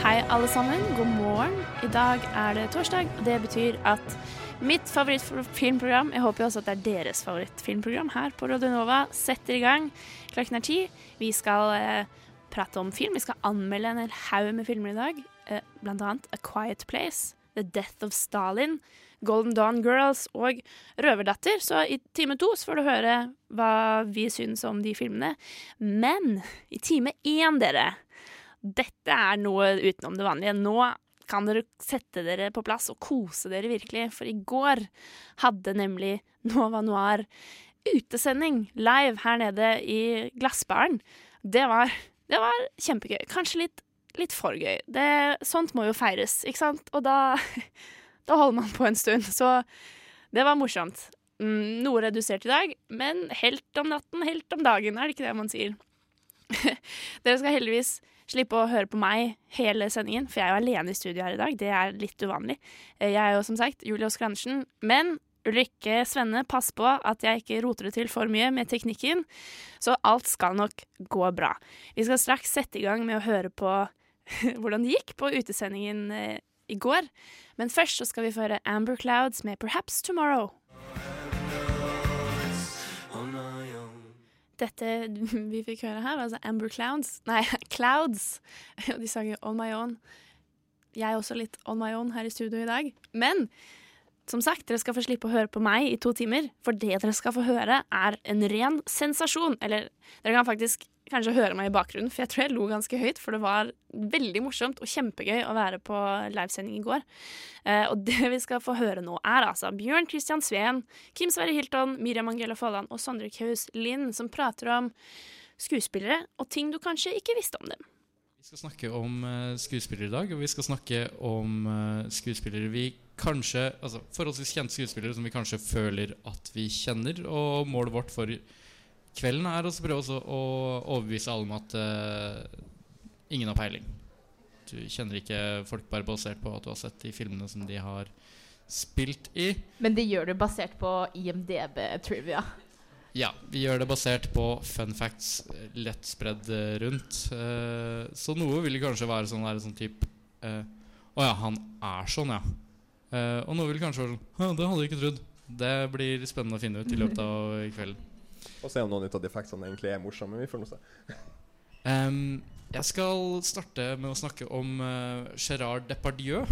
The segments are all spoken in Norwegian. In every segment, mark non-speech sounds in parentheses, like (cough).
Hei, alle sammen. God morgen. I dag er det torsdag, og det betyr at mitt favorittfilmprogram Jeg håper også at det er deres favorittfilmprogram her på Rodionova, Setter i gang. Klokken er ti. Vi skal eh, prate om film. Vi skal anmelde en hel haug med filmer i dag. Eh, blant annet A Quiet Place, The Death of Stalin, Golden Dawn Girls og Røverdatter. Så i time to så får du høre hva vi syns om de filmene. Men i time én, dere dette er noe utenom det vanlige. Nå kan dere sette dere på plass og kose dere virkelig, for i går hadde nemlig Nova Noir utesending live her nede i Glassbaren. Det var, det var kjempegøy. Kanskje litt, litt for gøy. Det, sånt må jo feires, ikke sant? Og da, (laughs) da holder man på en stund. Så det var morsomt. Mm, noe redusert i dag, men helt om natten, helt om dagen, er det ikke det man sier? (laughs) Dere skal heldigvis slippe å høre på meg hele sendingen, for jeg er jo alene i studio her i dag. Det er litt uvanlig. Eh, Jeg er jo som sagt Julie Oskar Andersen, men Ulrikke Svenne, pass på at jeg ikke roter det til for mye med teknikken, så alt skal nok gå bra. Vi skal straks sette i gang med å høre på (laughs) hvordan det gikk på utesendingen eh, i går, men først så skal vi få høre Amber Clouds med Perhaps Tomorrow. Dette (laughs) vi fikk høre her, altså Amber (laughs) Clouds Nei, Clouds. (laughs) De sang jo On My Own. Jeg er også litt on my own her i studio i dag. Men som sagt, dere skal få slippe å høre på meg i to timer. For det dere skal få høre, er en ren sensasjon. Eller dere kan faktisk kanskje høre meg i bakgrunnen, for jeg tror jeg lo ganske høyt. For det var veldig morsomt og kjempegøy å være på livesending i går. Eh, og det vi skal få høre nå, er altså Bjørn Christian Sveen, Kim Sverre Hilton, Miriam Angela Folland og Sondre Kaus Lind som prater om skuespillere og ting du kanskje ikke visste om dem. Vi skal snakke om eh, skuespillere i dag, og vi skal snakke om eh, skuespillere vi kanskje Altså forholdsvis kjente skuespillere som vi kanskje føler at vi kjenner. Og målet vårt for kvelden er også å prøve også å overbevise alle om at uh, ingen har peiling. Du kjenner ikke folk bare basert på at du har sett de filmene som de har spilt i. Men det gjør du basert på IMDb-trivia. Ja, vi gjør det basert på fun facts eh, lett spredd eh, rundt. Uh, så noe vil kanskje være sånn der, sånn type Å uh, oh ja, han er sånn, ja. Uh, og noe vil kanskje være sånn «Hæ, Det hadde jeg ikke trodd. Det blir spennende å finne ut i løpet av kvelden. Og se om noen av de effektene egentlig er morsomme. Vi får nå se. Um, jeg skal starte med å snakke om uh, Gerard Depardieu.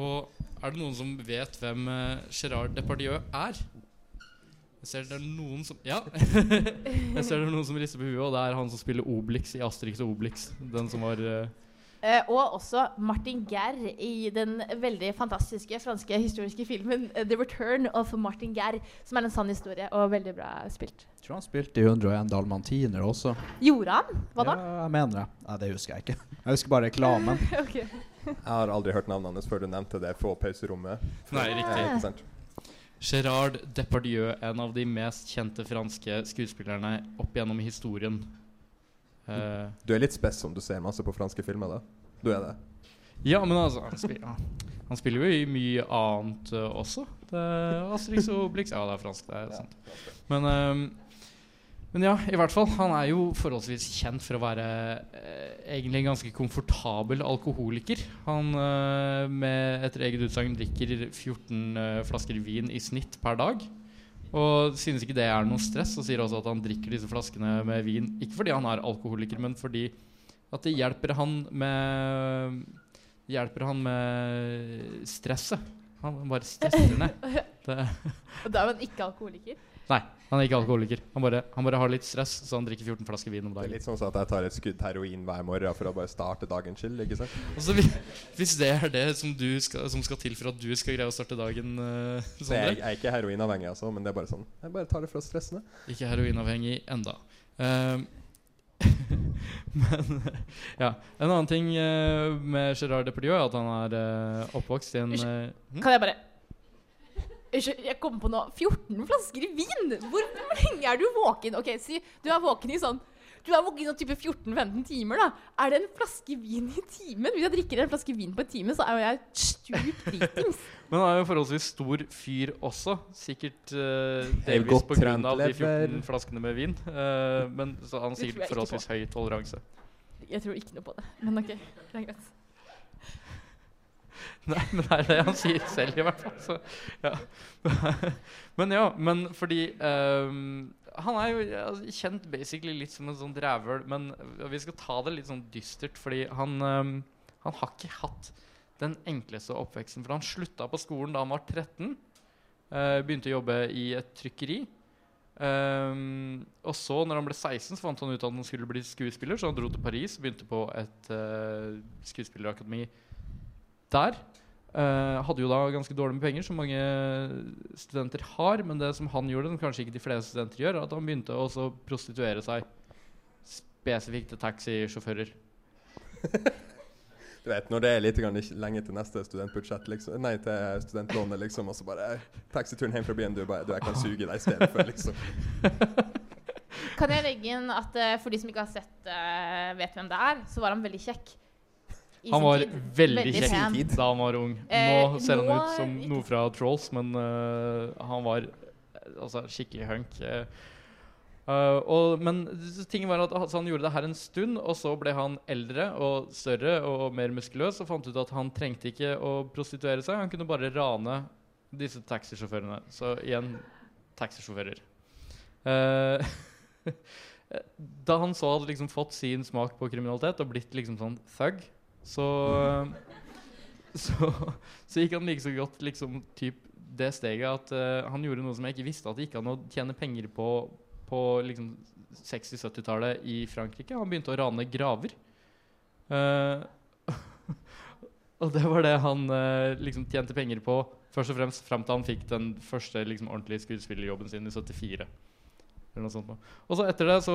Og er det noen som vet hvem uh, Gerard Depardieu er? Jeg ser det er noen som Ja! (laughs) jeg ser det er noen som rister på huet, og det er han som spiller Obelix i Asterix og Obelix. Den som var uh, og også Martin Gerr i den veldig fantastiske franske historiske filmen eh, 'The Return of Martin Gerr', som er en sann historie og veldig bra spilt. Jeg tror han spilte i 101 dalmantiner også. Gjorde han? Hva da? Ja, jeg mener det. Nei, det husker jeg ikke. Jeg husker bare reklamen. (laughs) Jeg har aldri hørt navnet hans før du nevnte det på pauserommet. Nei, riktig. Ja. Gerard Depardieu, en av de mest kjente franske skuespillerne opp gjennom historien. Eh, Du er litt spess om du ser masse på franske filmer, da. Du er det. ja, men altså Han spiller, han spiller jo i mye annet uh, også. Det er Asterix og Obelix Ja, det er fransk, det er sant. Men, um, men ja, i hvert fall. Han er jo forholdsvis kjent for å være eh, egentlig en ganske komfortabel alkoholiker. Han eh, med etter eget utsagn drikker 14 eh, flasker vin i snitt per dag. Og synes ikke det er noe stress, og sier også at han drikker disse flaskene med vin ikke fordi han er alkoholiker, men fordi at det hjelper han med Hjelper han med stresset. Han bare stresser ned. (laughs) Det, Og da er man ikke alkoholiker? nei, han er ikke alkoholiker. Han bare, han bare har litt stress, så han drikker 14 flasker vin om dagen. Det er litt sånn at jeg tar et skudd heroin hver morgen for å bare starte dagen chill. ikke sant? Altså, hvis, det er det som, du skal, som skal til for at du skal greie å starte dagen uh, Så jeg, jeg er ikke heroinavhengig, altså, men det er bare sånn Jeg bare tar det for å stresse ned. Ikke heroinavhengig enda. Um, (laughs) Men ja. En annen ting uh, med Gerard Depardieu er at han er uh, oppvokst i en eh, Kan jeg bare jeg kom på noe. 14 flasker vin! Hvor, hvor lenge er du våken? Ok, si du er våken i sånn Du er våken i sånn type 14-15 timer, da. Er det en flaske vin i timen? Hvis jeg drikker en flaske vin på en time, så er jo jeg stup dritings. (laughs) Men han er jo forholdsvis stor fyr også. Sikkert uh, Er delvis godt pga. trent de 14 flaskene med vin. Uh, men så han sikkert forholdsvis høy toleranse. Jeg tror ikke noe på det. Men OK, det er greit. (laughs) Nei, men det er det han sier selv, i hvert fall. Så, ja. (laughs) men ja, men fordi um, Han er jo ja, kjent basically litt som en sånn rævøl, men vi skal ta det litt sånn dystert, fordi han um, Han har ikke hatt den enkleste oppveksten. For han slutta på skolen da han var 13. Uh, begynte å jobbe i et trykkeri. Um, og så, når han ble 16, så fant han ut at han skulle bli skuespiller, så han dro til Paris begynte på et uh, skuespillerakademi der. Uh, hadde jo da ganske dårlig med penger, som mange studenter har. Men det som han gjorde, som kanskje ikke de fleste studenter gjør, er at han begynte å prostituere seg spesifikt til taxisjåfører. (laughs) Du vet, Når det er litt grann lenge til neste studentbudsjett, liksom, nei, til studentlånet, liksom, og så bare Taxituren hjem fra byen, du, bare, du jeg kan suge deg i stedet for, liksom. Kan jeg legge inn at uh, for de som ikke har sett uh, vet hvem det er, så var han veldig kjekk. Han var tid. veldig, Veldig kjekk da han var ung. Nå Eh, ser han nå ut som noe fra Trolls, men uh, han var altså skikkelig hunk. Uh, og, men ting var at altså, han gjorde det her en stund, og så ble han eldre og større og mer muskuløs og fant ut at han trengte ikke å prostituere seg. Han kunne bare rane disse taxisjåførene. Så igjen taxisjåfører. Uh, (laughs) da han så hadde liksom fått sin smak på kriminalitet og blitt liksom sånn thug, så (laughs) så, så gikk han like så godt liksom typ det steget at uh, han gjorde noe som jeg ikke visste, at det gikk an å tjene penger på på liksom 60-70-tallet i Frankrike. Han begynte å rane graver. Uh, (laughs) og det var det han uh, liksom tjente penger på først og fremst fram til han fikk den første liksom, ordentlige skuespillerjobben sin i 74. Eller noe sånt. Og så etter det så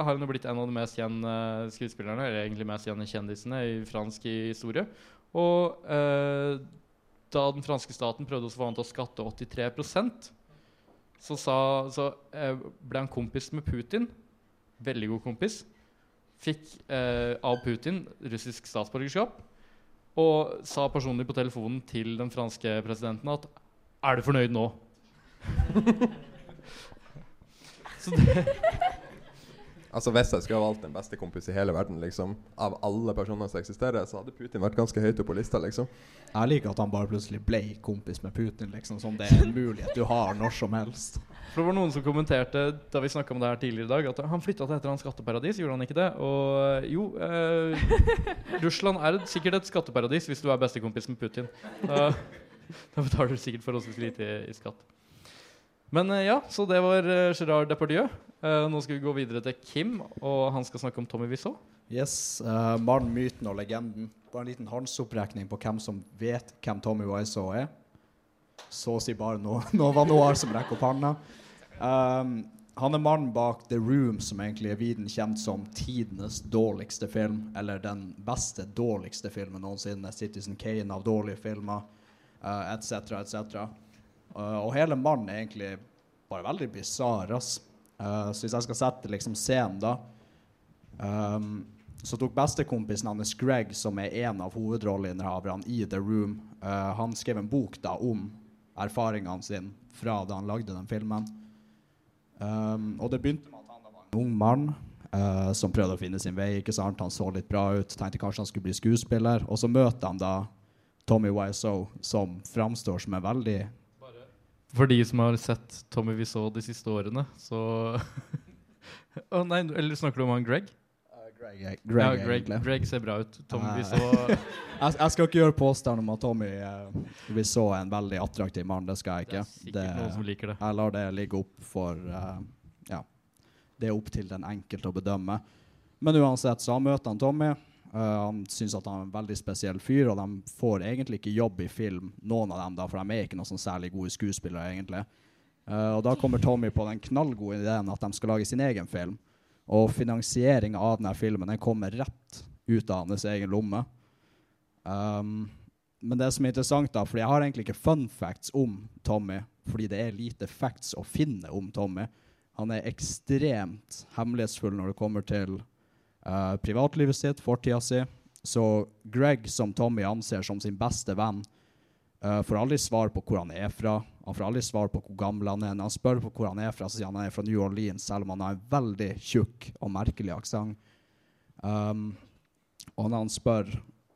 har han jo blitt en av de mest kjente skuespillerne, eller egentlig mest kjente kjendisene i fransk historie. Og eh, da den franske staten prøvde å få han til å skatte 83 så, sa, så eh, ble han kompis med Putin. Veldig god kompis. Fikk eh, av Putin russisk statsborgerskap. Og sa personlig på telefonen til den franske presidenten at Er du fornøyd nå? (laughs) så det, Altså Hvis jeg skulle ha valgt den beste kompis i hele verden, liksom, av alle personer som eksisterer, så hadde Putin vært ganske høyt oppe på lista, liksom. Jeg liker at han bare plutselig ble kompis med Putin, liksom, som det er en mulighet du har når som helst. For det var noen som kommenterte da vi om det her tidligere i dag, at han flytta til et eller annet skatteparadis. Gjorde han ikke det? Og jo, eh, Russland er sikkert et skatteparadis hvis du er bestekompis med Putin. Da, da betaler du sikkert forholdsvis lite i, i skatt. Men eh, ja, så det var uh, Gerard Depardieu. Eh, nå skal vi gå videre til Kim, og han skal snakke om Tommy Wiseau. Yes, uh, Mannen, myten og legenden. Bare en liten håndsopprekning på hvem som vet hvem Tommy Wiseau er. Så å si bare no (laughs) Nova Noir som rekker opp hånda. Um, han er mannen bak The Room, som egentlig er viden kjent som tidenes dårligste film. Eller den beste, dårligste filmen noensinne. Citizen Kane av dårlige filmer, uh, etc., etc. Uh, og hele mannen er egentlig bare veldig bisarr. Uh, så hvis jeg skal sette liksom scenen, da um, Så tok bestekompisen hans Greg, som er en av hovedrolleinnehaverne i The Room, uh, han skrev en bok da om erfaringene sine fra da han lagde den filmen. Um, og det begynte med at han var en ung mann uh, som prøvde å finne sin vei. ikke sant? Han så litt bra ut, tenkte kanskje han skulle bli skuespiller. Og så møter han da Tommy Wiseau, som framstår som en veldig For de som har sett Tommy Wiseau de siste årene, så (laughs) Å nei, eller snakker du om han Greg? Greg, ja, Greg, Greg, egentlig. Greg ser bra ut. Tommy uh, Wiseau (laughs) jeg, jeg skal ikke gjøre påstand om at Tommy uh, Wiseau er en veldig attraktiv mann. Det skal jeg ikke. Det er sikkert noen som liker det. Jeg lar det ligge opp for uh, Ja. Det er opp til den enkelte å bedømme. Men uansett, så han møter han Tommy. Eh, han syns at han er en veldig spesiell fyr, og de får egentlig ikke jobb i film, noen av dem, da, for de er ikke noe sånn særlig gode skuespillere, egentlig. Uh, og da kommer Tommy på den knallgode ideen at de skal lage sin egen film. Og finansieringa av denne filmen den kommer rett ut av hans egen lomme. Um, men det som er interessant, da, fordi jeg har egentlig ikke fun facts om Tommy, fordi det er lite facts å finne om Tommy. Han er ekstremt hemmelighetsfull når det kommer til eh, privatlivet sitt, fortida si. Så Greg, som Tommy anser som sin beste venn, uh, får aldri svar på hvor han er fra. Han får aldri svar på hvor gammel han er. Når han spør på hvor han er fra, så sier han han er fra New Orleans, selv om han har en veldig tjukk og merkelig aksent. Um, og når han spør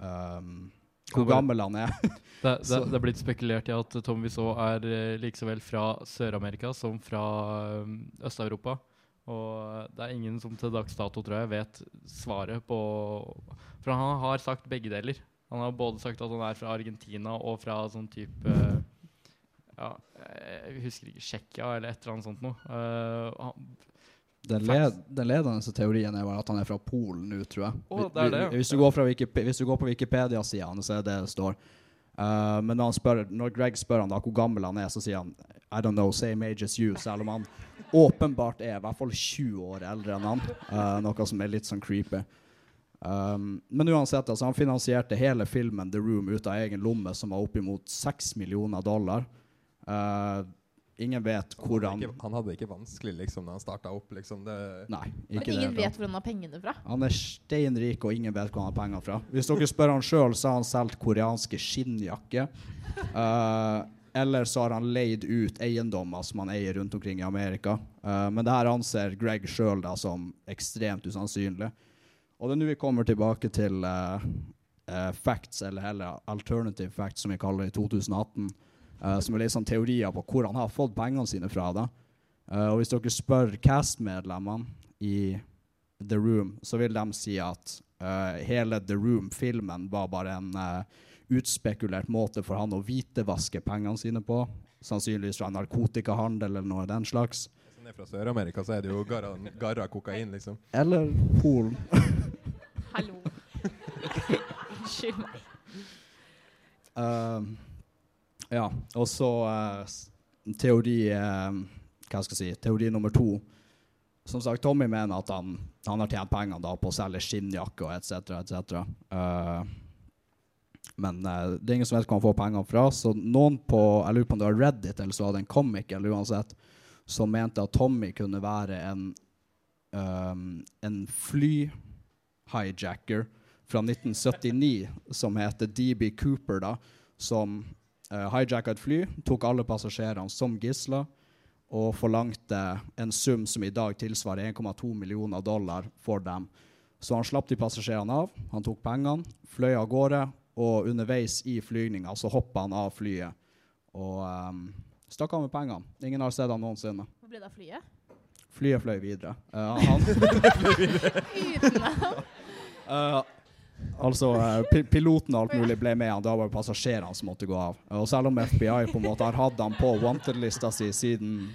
um, hvor gammel han er (laughs) Det, det, det er blitt spekulert i at Tom Wiseau er eh, like så vel fra Sør-Amerika som fra um, Øst-Europa. Og det er ingen som til dags dato, tror jeg, vet svaret på For han har sagt begge deler. Han har både sagt at han er fra Argentina og fra sånn type Ja, jeg husker ikke Tsjekkia eller et eller annet sånt noe. Uh, han, Den, led, den ledende teorien er at han er fra Polen nå, tror jeg. Oh, det det. Hvis, du hvis du går på Wikipedia-sida, så er det det står. Uh, men når, han spør, når Greg spør han da hvor gammel han er, så sier han I don't know, same age as you. Selv om han åpenbart er i hvert fall 20 år eldre enn han. Uh, noe som er litt sånn creepy. Um, men uansett, altså, han finansierte hele filmen The Room ut av egen lomme, som var oppimot 6 millioner dollar. Uh, ingen vet hvor Han han hadde, ikke, han hadde det ikke vanskelig liksom da han starta opp, liksom. Det, Nei, Men ingen det. vet hvor han har pengene fra. Han er steinrik, og ingen vet hvor han har penger fra. Hvis dere spør han sjøl, så har han solgt koreanske skinnjakker. (laughs) Eh, eller så har han leid ut eiendommer som han eier rundt omkring i Amerika. Uh, men det her anser Greg sjøl som ekstremt usannsynlig. Og det er nå vi kommer tilbake til uh, uh, facts, eller heller alternative facts, som vi kaller det i 2018. eh, som er litt sånn teorier på hvor han har fått pengene sine fra. da. Og hvis dere spør cast-medlemmene i The Room, så vil de si at hele The Room-filmen var bare en utspekulert måte for han å hvitevaske pengene sine på. Sannsynligvis fra narkotikahandel eller noe av den slags. Hvis han er fra Sør-Amerika, så er det jo garra, garra kokain, liksom. Eller Polen. (laughs) Hallo. (laughs) Unnskyld meg. Uh, ja, og så uh, teori uh, Hva skal jeg si? Teori nummer to. Som sagt, Tommy mener at han, han har tjent pengene da på å selge skinnjakke og etc. etc. Uh, men uh, det er ingen som vet hvor han får pengene fra. Så noen på jeg lurer på om det var Reddit eller så var det en comic eller uansett, som mente at Tommy kunne være en, um, en fly-hijacker fra 1979 som heter DB Cooper, da, som uh, hijacka et fly, tok alle passasjerene som gisler og forlangte en sum som i dag tilsvarer 1,2 millioner dollar for dem. Så han slapp de passasjerene av, han tok pengene, fløy av gårde, og underveis i flygninga så hoppa han av flyet og um, stakk av med pengene. Ingen har sett han noensinne. Hvor ble det av flyet? Flyet fløy videre. Uh, (laughs) han, Uten ham. Eh, altså, uh, pi piloten og alt mulig ble med han, da var det passasjerene som måtte gå av. Og selv om FBI på en måte har hatt han på wanted-lista si siden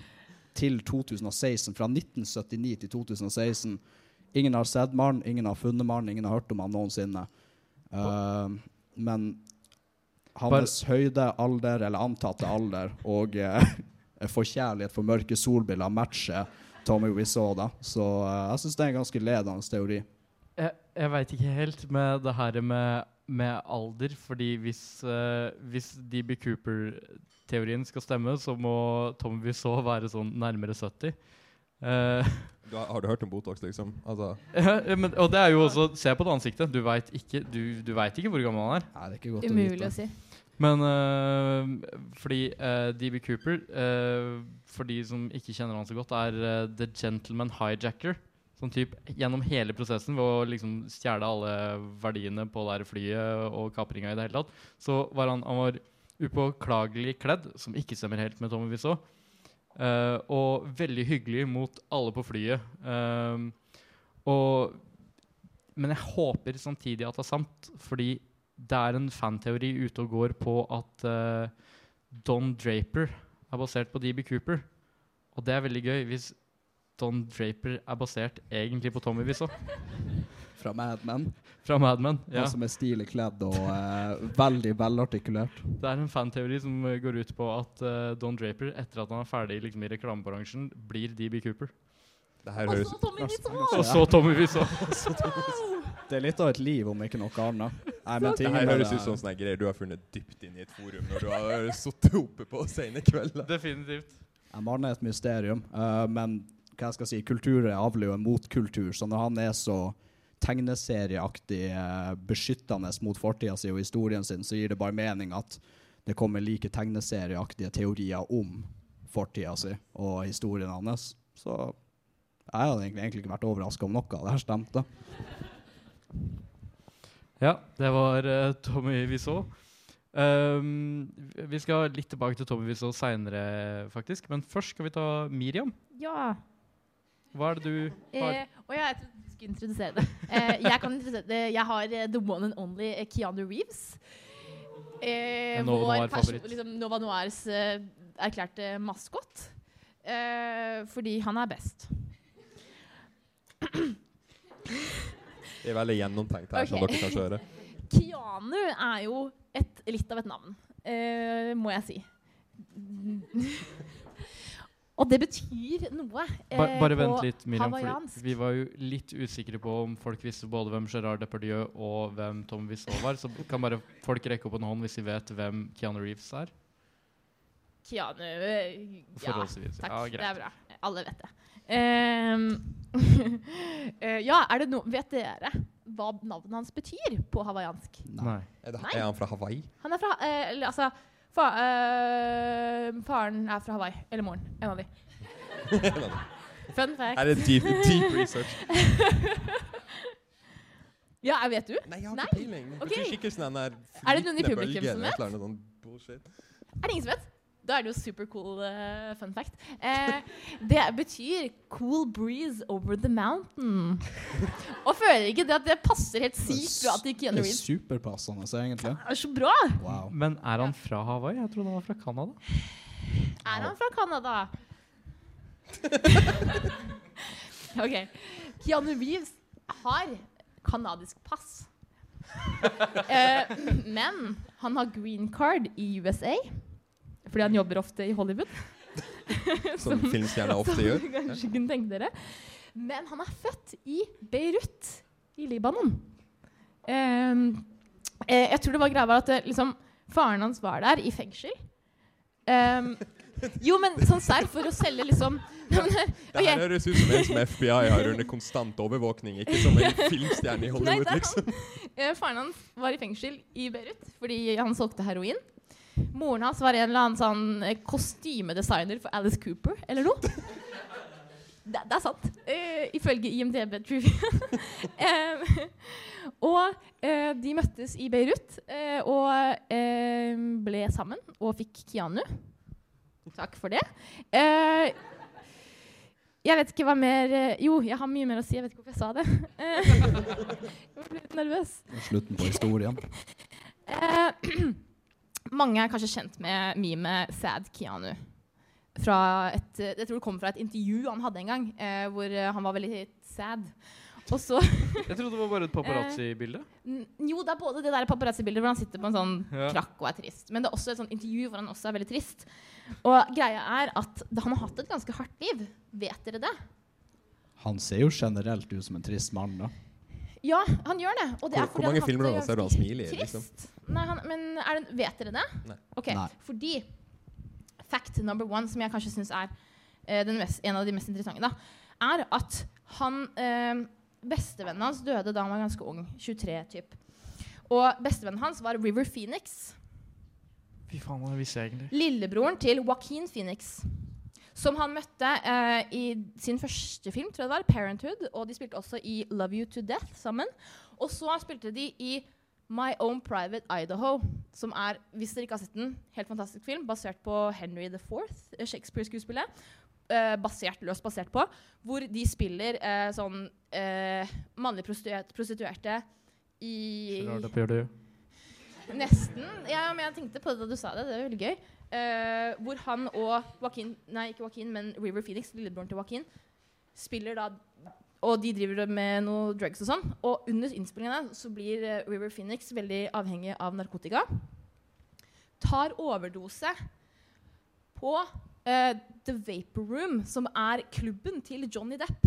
til 2016, fra 1979 til 2016 Ingen har sett mannen, ingen har funnet mannen, ingen har hørt om han noensinne. Eh, men hans høyde, alder, eller antatte alder, og eh, (laughs) forkjærlighet for mørke solbriller matcher Tommy Wiseau, da. Så eh, jeg syns det er en ganske ledende teori. Jeg, jeg veit ikke helt med det her med, med alder, fordi hvis, eh, hvis DB Cooper-teorien skal stemme, så må Tommy Wiseau være sånn nærmere 70. Eh, (laughs) Du har, har du hørt om Botox, liksom? Altså, ja, men, og det er jo også Se på det ansiktet. Du veit ikke, du, du vet ikke hvor gammel han er. Nei, det er ikke godt Umulig å å vite. si. Men uh, fordi uh, DB Cooper, uh, for de som ikke kjenner han så godt, er eh, The Gentleman Hijacker. Sånn typ gjennom hele prosessen ved å liksom stjele alle verdiene på det flyet og kapringa i det hele tatt. Så var han, han var upåklagelig kledd, som ikke stemmer helt med Tommy Wiseau. Eh, og veldig hyggelig mot alle på flyet. Um, og Men jeg håper samtidig at det er sant, fordi det er en fanteori ute og går på at uh, Don Draper er basert på DB Cooper. Og det er veldig gøy hvis Don Draper er basert egentlig på Tommy Wiseau (laughs) Fra Mad Men. fra Mad Men. Ja. Han som er stilig kledd og uh, veldig velartikulert. Det er en fanteori som går ut på at uh, Don Draper, etter at han er ferdig liksom, i reklamebransjen, blir DB Cooper. Det her Og høres så Tommy Wiseau! Og så Tommy Wiseau. (laughs) Det er litt av et liv, om ikke noe annet. Nei, men Det her høres ut som sånne greier du har funnet dypt inn i et forum når du har (laughs) sittet oppe på sene kvelder. Definitivt. Ja, Mannen er et mysterium, uh, men hva jeg skal si, kultur avler jo en motkultur, så når han er så tegneserieaktig eh, beskyttende mot fortida si og historien sin, så gir det bare mening at det kommer like tegneserieaktige teorier om fortida si og historien hans. Så jeg hadde egentlig, ikke vært overraska om noe av det her stemte. Ja, det var uh, Tommy Wiseau. Um, vi skal litt tilbake til Tommy Wiseau seinere, faktisk. Men først skal vi ta Miriam. Ja. Hva er det du har? Eh, og jeg skulle introdusere det. Eh, jeg kan introdusere det. Jeg har eh, the one and only eh, Keanu Reeves. Eh, Nova vår Noir-favoritt. Liksom Nova Noirs eh, erklærte maskot. Eh, fordi han er best. Det er veldig gjennomtenkt her, som dere kan høre. Keanu er jo et, litt av et navn, eh, må jeg si. Og det betyr noe eh, bare, bare på vent litt, Miriam. Fordi vi var jo litt usikre på om folk visste både hvem Gerard Depardieu og hvem Tom Wiseau var. Så kan bare folk rekke opp en hånd hvis de vet hvem Keanu Reeves er. Keanu eh, Ja, takk. Ja, det er bra. Alle vet det. Um, (laughs) eh, ja, er det no vet dere hva navnet hans betyr på hawaiiansk? Nei. Er, det, Nei. er han fra Hawaii? Han er fra eh, eller, Altså, fa eh, faren er fra Hawaii. Eller moren. En av de. (laughs) Fun fact. Er det deep, deep research? (laughs) Ja, jeg vet du? Nei, jeg har ikke peiling. Det Ok. betyr sikkert der Er det noen i publikum som vet? Er det ingen som vet? Da er det jo super cool eh, fun fact. Eh, det betyr 'cool breeze over the mountain'. Og føler ikke det at det passer helt sykt bra til Keanu Det er Reeves? superpassende, så egentlig. Det er så bra! Wow. Men er han fra Hawaii? Jeg trodde han var fra Canada. Er han fra Canada? (laughs) OK. Keanu Reeves har canadisk pass. (laughs) Eh, men han har green card i USA. Fordi han jobber ofte i Hollywood. (laughs) Som filmstjerner ofte som gjør. (laughs) kanskje kunne tenke dere. Men han er født i Beirut i Libanon. Um, eh, jeg tror det var greia at det, liksom, faren hans var der i fengsel. Um, (laughs) jo, men sånn serr, for å selge liksom Det her høres ut som en som FBI har under konstant overvåkning, ikke som en filmstjerne i Hollywood, Nei, er liksom. Eh, faren hans var i fengsel i Beirut fordi han solgte heroin. Moren hans var en eller annen sånn eh, kostymedesigner for Alice Cooper eller noe. (laughs) Det, det er sant. Uh, ifølge IMDb Trivia. (laughs) um, og uh, de møttes i Beirut uh, og ble sammen og fikk Keanu. Takk for det. Eh, jeg vet ikke hva mer Jo, jeg har mye mer å si. Jeg vet ikke hvorfor jeg sa det. Eh, (laughs) jeg ble litt nervøs. Slutten på historien. (clears throat) Eh, mange er kanskje kjent med memet Sad Keanu. Fra et, eh, jeg tror det kom fra et intervju han hadde en gang, eh, hvor eh, han var veldig sad. Og så (laughs) Jeg trodde det var bare et paparazzi-bilde. N- Jo, det er både det der paparazzi-bildet hvor han sitter på en sånn Ja. krakk og er trist, men det er også et sånt intervju hvor han også er veldig trist. Og greia er at han har hatt et ganske hardt liv. Vet dere det? Han ser jo generelt ut som en trist mann, da. Ja, han gjør det. Og det er Hvor, fordi hvor mange han har filmer har det sett han smiler i? Liksom? Nei, han, men er det, vet dere det? Nei. Okay. Nei. Fordi fact number one, som jeg kanskje syns er uh, den mest, en av de mest interessante, da, er at han uh, Bestevennen hans døde da han var ganske ung. 23 typ. Og bestevennen hans var River Phoenix. Fy faen, det visste jeg egentlig. Lillebroren til Joaquin Phoenix. Som han møtte eh, i sin første film, tror jeg det var, 'Parenthood'. Og de spilte også i 'Love You to Death' sammen. Og så spilte de i My Own Private Idaho, som er, hvis dere ikke har sett den, helt fantastisk film, basert på Henry IV, Fourth, Shakespeare-skuespillet. eh, basert, løst basert på. Hvor de spiller eh, sånn eh, mannlige prostituerte, prostituerte i. Nesten. Ja, men jeg tenkte på det da du sa det. Det er veldig gøy. Eh, hvor han og Joaquin, nei, ikke Joaquin, men River Phoenix, lillebroren til Joaquin, spiller da Og de driver med noe drugs og sånn. Og under innspillingene så blir eh, River Phoenix veldig avhengig av narkotika. Tar overdose på uh, The Vapor Room, som er klubben til Johnny Depp.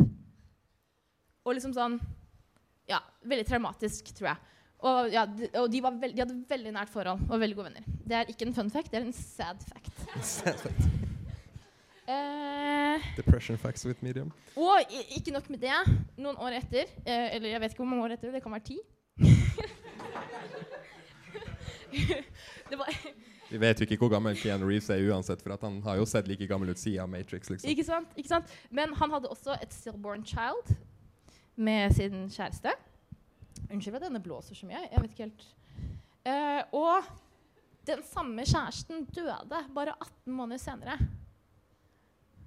Og liksom sånn Ja, veldig traumatisk, tror jeg. Og, ja, de, og de, var veld, de hadde veldig nært forhold og veldig gode venner. Det er ikke en fun fact, det er en sad fact. (laughs) Eh, Depression facts with medium. og ikke nok med det. Noen år etter, eh, eller jeg vet ikke hvor mange år etter, det kan være ti. (laughs) det var, Vi vet jo ikke hvor gammel Keanu Reeves er uansett, for han har jo sett like gammel ut siden Matrix. liksom. ikke, sant? ikke sant? Men han hadde også et stillborn child med sin kjæreste. Unnskyld at denne blåser så mye. Jeg vet ikke helt. Eh, og den samme kjæresten døde bare 18 måneder senere.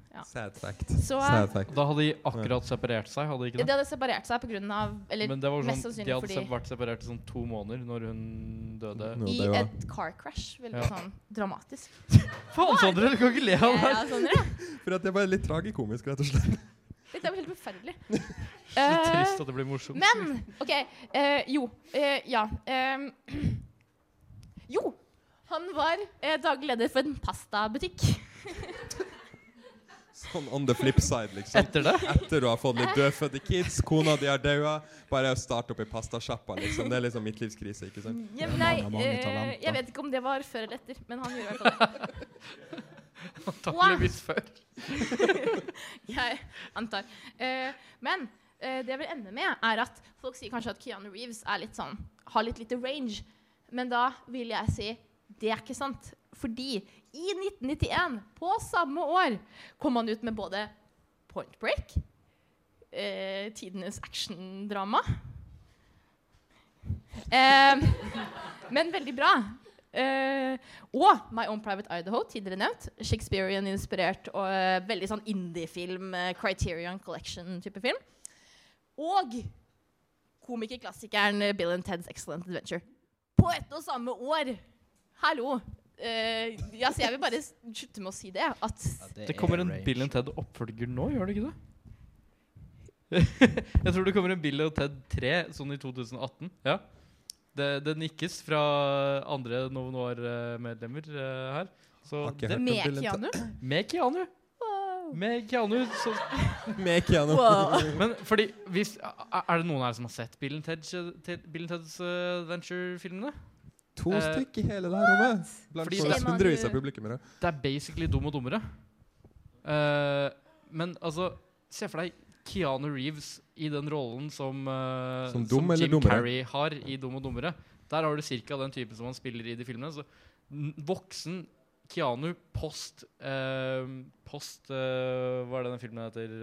Ja. Sad fact. Så- Sad fact. Da hadde de akkurat separert seg, hadde de ikke det? De hadde separert seg pga. Eller Men det var mest sånn, de hadde fordi se- vært separert i sånn to måneder når hun døde. I var- et car crash. Veldig Ja. sånn dramatisk. (laughs) Faen, Sondre, du kan ikke le av det! Ja, ja, For at det var litt tragikomisk, rett og slett. Dette er jo helt forferdelig. (laughs) Så Eh, trist at det blir morsomt. Men OK. eh, jo. eh, ja. ehm, (clears throat) jo. Han var eh, daglig leder for en pastabutikk. (laughs) Sånn on the flip side, liksom. Etter det? Etter du har fått litt dødfødte kids, kona di har daua, bare starte opp i pastasjappa, liksom. Det er liksom midtlivskrise, ikke sant? Ja, men nei, Han har mange eh, talenter. jeg vet ikke om det var før eller etter, men han gjorde i hvert fall det. (laughs) Antakeligvis før. (laughs) Jeg antar. Eh, men eh, det jeg vil ende med, er at folk sier kanskje at Keanu Reeves litt sånn, har litt lite range. Men da vil jeg si det er ikke sant. Fordi i 1991, på samme år, kom han ut med både Point Break, eh, tidenes actiondrama eh, Men veldig bra. Eh, og My Own Private Idaho, tidligere nevnt. Shakespearean-inspirert og uh, veldig sånn indie-film, Uh, Criterion Collection-type film. Og komikerklassikeren Bill and Ted's Excellent Adventure. På ett og samme år! Hallo! Eh, ja, så jeg vil bare slutte med å si det. At Det kommer en Bill and Ted oppfølger nå, gjør det ikke det? (laughs) jeg tror det kommer en Bill og Ted 3 sånn i 2018. Ja. Det, det nikkes fra andre Novo Noir-medlemmer eh, her. Så det, med Keanu. med Keanu. Med Keanu så, (laughs) Med Keanu. Wow. Men fordi hvis, Er det noen her som har sett Bill and, Ted, Ted, Bill and Teds eh, Adventure-filmene? To uh, stykker i hele det her rommet. Blant hundrevis av publikummere. Det er basically dum og dummere. Uh, men altså, se for deg Keanu Reeves i den rollen som, uh, Som dum eller Jim dummere? Carrey har i Dum og dummere. Der har du ca. den typen som han spiller i de filmene. Så voksen Keanu post uh, Post uh, Hva er det den filmen heter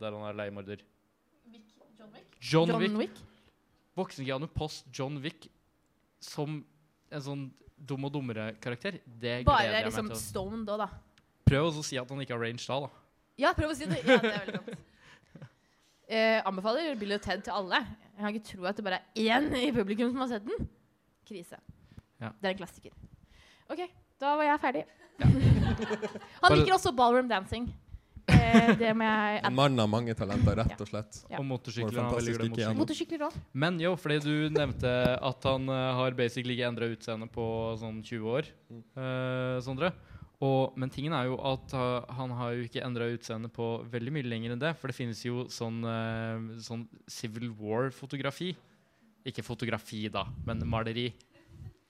der han er leiemorder? John, John Wick. Wick. Voksen Keanu post John Wick som en sånn dum og dummere-karakter. Det gleder Bare jeg liksom meg til. å- stoned da, da. Prøv å si at han ikke har range da, da. Ja, prøv å si det. Ja, det er veldig godt. (laughs) Eh, anbefaler Bill og Ted til alle. Jeg kan ikke tro at det bare er én i publikum som har sett den. Krise. Ja. Det er en klassiker. OK, da var jeg ferdig. (laughs) Han liker også ballroom dancing. Eh, det må jeg En mann av mange talenter, rett og slett. Ja. Og motorsykler. Han veldig glad i motorsykler. også. Men jo, fordi du nevnte at han uh, har basically ikke endra utseende på sånn 20 år, uh, Sondre. Og, men tingen er jo at uh, han har jo ikke endra utseende på veldig mye lenger enn det. For det finnes jo sånn, uh, sånn Civil War-fotografi. Ikke fotografi, da, men maleri.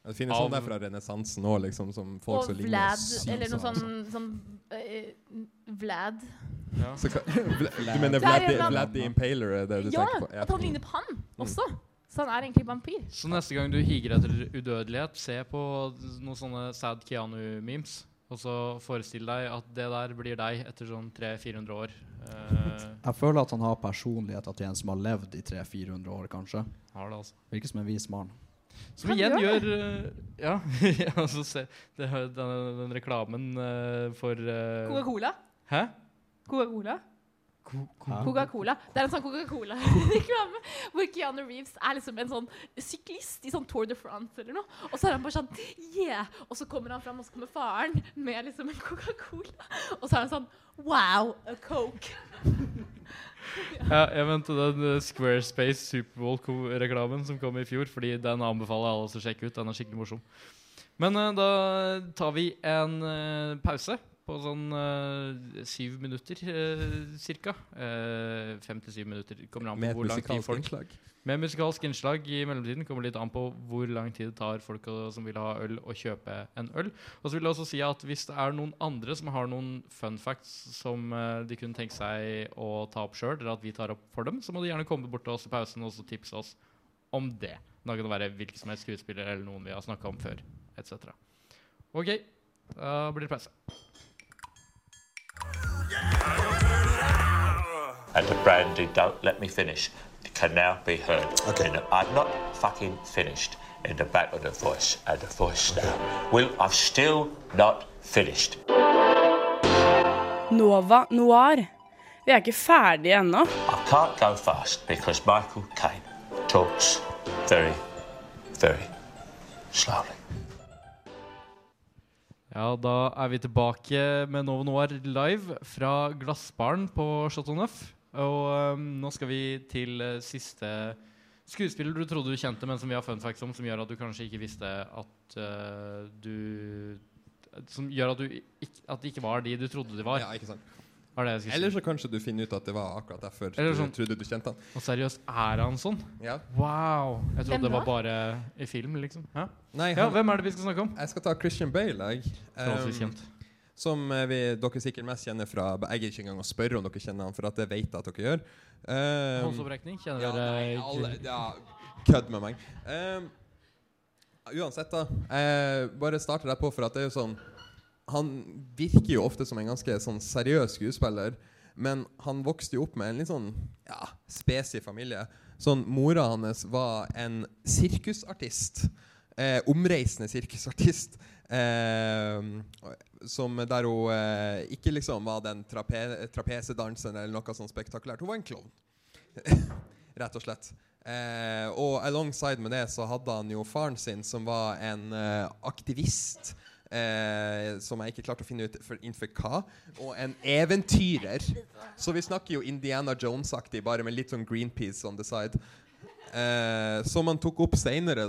Det finnes Av- sånn der fra renessansen òg, liksom, som folk som ligner Vlad, sykt eller noe sånn. sånn, sånn eh, Vlad. Ja. Så hva, (laughs) du mener er Vlad, the- Vlad the Impaler? Er det du Ja, tenker på? at han ligner på han også. Så han er egentlig vampyr. Så neste gang du higer etter udødelighet, se på noen sånne sad Keanu-memes. Og så forestill deg at det der blir deg etter sånn 300-400 år. Eh, Jeg føler at han har personligheter til en som har levd i 300-400 år, kanskje. har det, altså. Virker som en vis mann. Som Han igjen gjør gjør eh, (laughs) Ja, altså se det, den, den reklamen uh, for uh, Coca-Cola. Hæ? Coca-Cola. Coca-Cola. Det er en sånn Coca-Cola-reklame (laughs) (laughs) hvor Keanu Reeves er liksom en sånn syklist i sånn Tour de France eller noe. Og så er han bare sånn Yeah! Og så kommer han fram, og så kommer faren med liksom en Coca-Cola. Og så er han sånn Wow, a Coke. (laughs) Ja, jeg venter den eh, Squarespace Superbowl-reklamen som kom i fjor, fordi den anbefaler alle å sjekke ut. Den er skikkelig morsom. Men uh, da tar vi en uh, pause på sånn uh, syv minutter uh, cirka. Eh, fem til syv minutter. Kommer an på Med hvor lang tid folk innslag. Med musikalsk innslag i mellomtiden. Kommer litt an på hvor lang tid det tar folk som vil ha øl, å kjøpe en øl. Og så vil jeg også si at hvis det er noen andre som har noen fun facts som de kunne tenke seg å ta opp sjøl, eller at vi tar opp for dem, så må de gjerne komme bort til oss i pausen og så tipse oss om det. Da kan det være hvilken som helst skuespiller eller noen vi har snakka om før, etc. OK, da blir det pause. And the brandy don't let me finish can now be heard. Okay. In the- I'm not fucking finished in the back of the voice and the voice now. Well, I've still not finished. Nova Noir. Vi er ikke ferdige ennå. I can't go fast because Michael Caine talks very, very slowly. Ja, da er vi tilbake med Nova Noir live fra Glassbaren på Chateau Neuf. Og um, nå skal vi til uh, siste skuespiller du trodde du kjente, men som vi har fun facts om, som gjør at du kanskje ikke visste at uh, du Som gjør at, du ikke, at det ikke var de du trodde de var. Ja, ikke sant. Var det jeg. Eller så kanskje du finner ut at det var akkurat derfor Eller du sånn- trodde du kjente han. Og seriøst, er han sånn? Ja. Wow! Jeg trodde det var bare i film, liksom. Hæ? Nei, ja, hvem er det vi skal snakke om? Jeg skal ta Christian Bale, jeg. Um. Som eh, vi, dere sikkert mest kjenner fra Jeg gidder ikke engang å spørre om dere kjenner han, for at det vet jeg at dere gjør. Um, Håndsopprekning? Kjenner ja, dere alle, ja, Kødd med meg. Um, uansett, da. Jeg bare starter der på, for at det er jo sånn Han virker jo ofte som en ganske sånn seriøs skuespiller, men han vokste jo opp med en litt sånn ja, spesig familie. Sånn, Mora hans var en sirkusartist. Eh, omreisende sirkusartist. Eh, som der hun eh, ikke liksom var den trape trapesedanseren eller noe sånn spektakulært. Hun var en klovn. (laughs) Rett og slett. Eh, og alongside med det så hadde han jo faren sin, som var en eh, aktivist. Eh, som jeg ikke klarte å finne ut for, innenfor hva. Og en eventyrer. Så vi snakker jo Indiana Jones-aktig, bare med litt sånn Greenpeace on the side. Eh, som han tok opp seinere,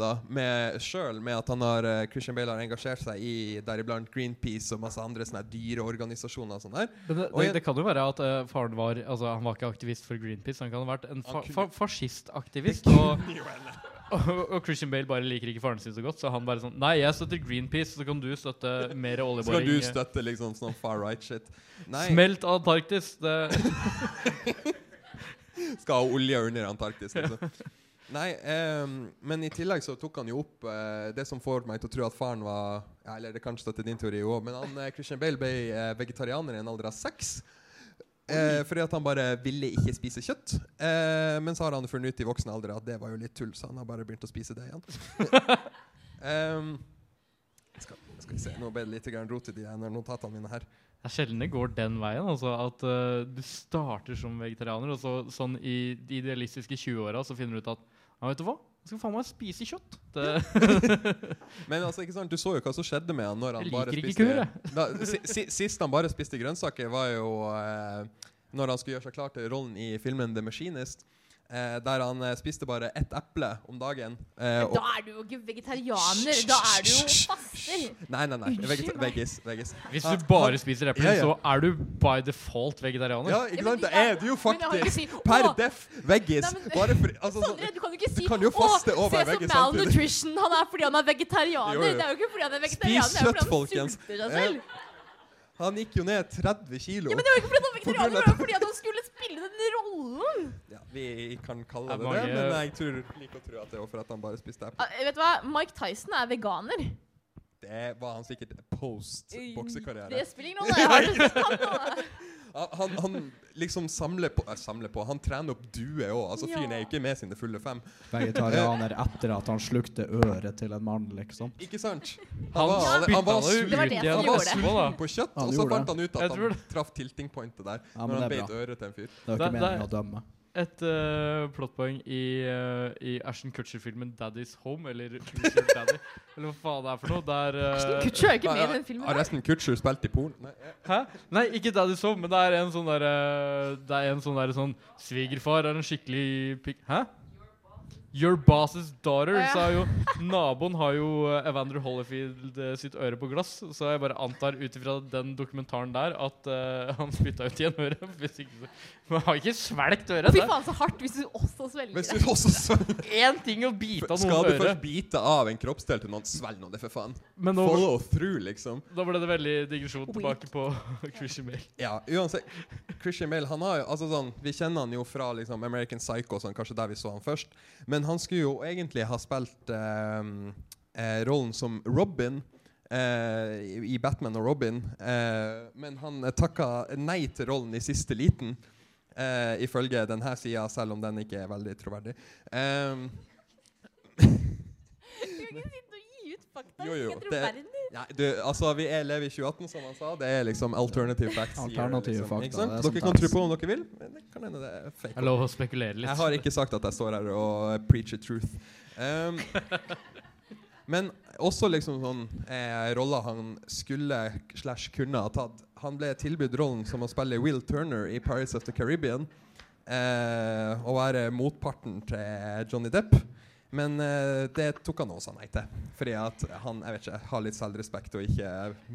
sjøl, med at han har eh, Christian Bale har engasjert seg i deriblant Greenpeace og masse andre sånne dyreorganisasjoner og sånn der. Men det, Og det, jeg- det kan jo være at eh, faren var Altså Han var ikke aktivist for Greenpeace, han kan ha vært en fa fa fascistaktivist. Og, (laughs) og, og Christian Bale bare liker ikke faren sin så godt, så han bare sånn Nei, jeg støtter Greenpeace, så kan du støtte mer (laughs) oljeboring. Skal du støtte liksom sånn far right shit. Nei, Smelt Antarktis! Det, (laughs) skal ha olje under Antarktis, liksom. Nei, um, men i tillegg så tok han jo opp uh, det som får meg til å tro at faren var ja, Eller det kan støtte din teori òg, men han, uh, Christian Bale ble uh, vegetarianer i en alder av seks. Eh, fordi at han bare ville ikke spise kjøtt. Eh, men så har han funnet ut i voksen alder at det var jo litt tull, så han har bare begynt å spise det igjen. (laughs) Ehm, skal, skal vi se, Nå ble det litt rot i de notatene mine her. det er sjelden det går den veien. Altså At uh, du starter som vegetarianer, og så sånn i de idealistiske 20-åra så finner du ut at ja, vet du hva? Jeg skal faen meg spise kjøtt. (laughs) Men altså, ikke sant, du så jo hva som skjedde med han når han Jeg bare spiste (laughs) da, si, si, Sist han bare spiste grønnsaker, var jo eh, når han skulle gjøre seg klar til rollen i filmen The Machinist. Eh, der han eh, spiste bare ett eple om dagen. Eh, og, Da er du jo ikke vegetarianer. Da er du jo faster. nei, nei, nei. Vegeta veggis. veggis. hvis du bare spiser eple, Ja, ja. så er du by default vegetarianer. Ja, Ja, ikke men sant? Det ja, er du jo men jeg har ikke faktisk. si, Per «Å!» def veggis. Nei, men- Bare for altså, Sondre, sånn- du kan jo ikke du kan jo faste og Å, være se så samtidig. malnutrition han er fordi han er vegetarianer. Jo, jo. Det er jo ikke fordi han er vegetarianer, det er kjøtt, fordi han folkens. sulter seg selv. Han gikk jo ned 30 kilo. Ja, men det var ikke fordi han (laughs) var vegetarianer, det var fordi han skulle spille den rollen. Ja, vi kan kalle Det det men jeg tror liker å tro at det var for at han bare spiste eple. Ah, Vet du hva? Mike Tyson er veganer. Det var han sikkert post boksekarriere. Det spiller ingen (laughs) rolle. Han? Han, han, liksom samler på, eh, samler på Han trener opp duer òg. Altså, fyren er jo ikke med sine fulle fem. Vegetarianer etter at han slukte øret til en mann, liksom. Ikke sant? Han var, han Han sulten på kjøtt, Han og så fant han ut at han traff tilting-pointet der. Ja, når han beit øret til en fyr. Det var ikke meningen å dømme. Et uh, plottpoeng i, uh, i Ashton Kutcher-filmen 'Daddy's Home', eller Daddy', (laughs) eller hva faen det er for noe. Der Ashton uh, Kutcher er ikke med i den filmen. Har Ashton resten Kutcher spilt i porn? Nei, eh, Hæ? Nei, ikke 'Daddy's Home', men det er en sånn derre Det er en sånn derre sånn Svigerfar er en skikkelig pikk... Hæ? Your boss's daughter, Ja. sa jo Naboen har jo eh, Evander Holyfield eh, sitt øre på glass, så jeg bare antar ut ifra den dokumentaren der at uh, han spytta ut igjen øret. (laughs) Hvis ikke så Man har ikke svelgt øret. Fy faen, så hardt hvis du også svelger Hvis det. du også svelger (laughs) Én ting å bite av Skal du først bite av en kroppsdel til noen, svelg nå det, for faen. Men nå- Follow through, liksom. Da ble det veldig digresjon tilbake på (laughs) Christian Bale. Ja, uansett. Christian Bale han har jo, altså sånn, Vi kjenner han jo fra liksom, American Psycho, sånn, kanskje der vi så han først. Men han skulle jo egentlig ha spilt eh, eh, rollen som Robin eh, i- Batman og Robin. Eh, men han takka nei til rollen i siste liten, eh, ifølge denne sida, selv om den ikke er veldig troverdig. Um, fakta. jo, jo. Ikke Det, troverdig. ja, du, altså, vi er lever i 2018, som han sa. Det er liksom alternative facts. Alternative liksom, fakta, ikke sant? er Dere kan tro på om dere vil, men det kan hende det er fake. Er lov å spekulere litt. Jeg har ikke sagt at jeg står her og preacher truth. Um, men også liksom sånn eh, roller han skulle slash kunne ha tatt. Han ble tilbudt rollen som å spille Will Turner i Pirates of the Caribbean. Eh, og være motparten til Johnny Depp. Men uh, det tok han også nei til. Fordi at han jeg vet ikke, har litt selvrespekt og ikke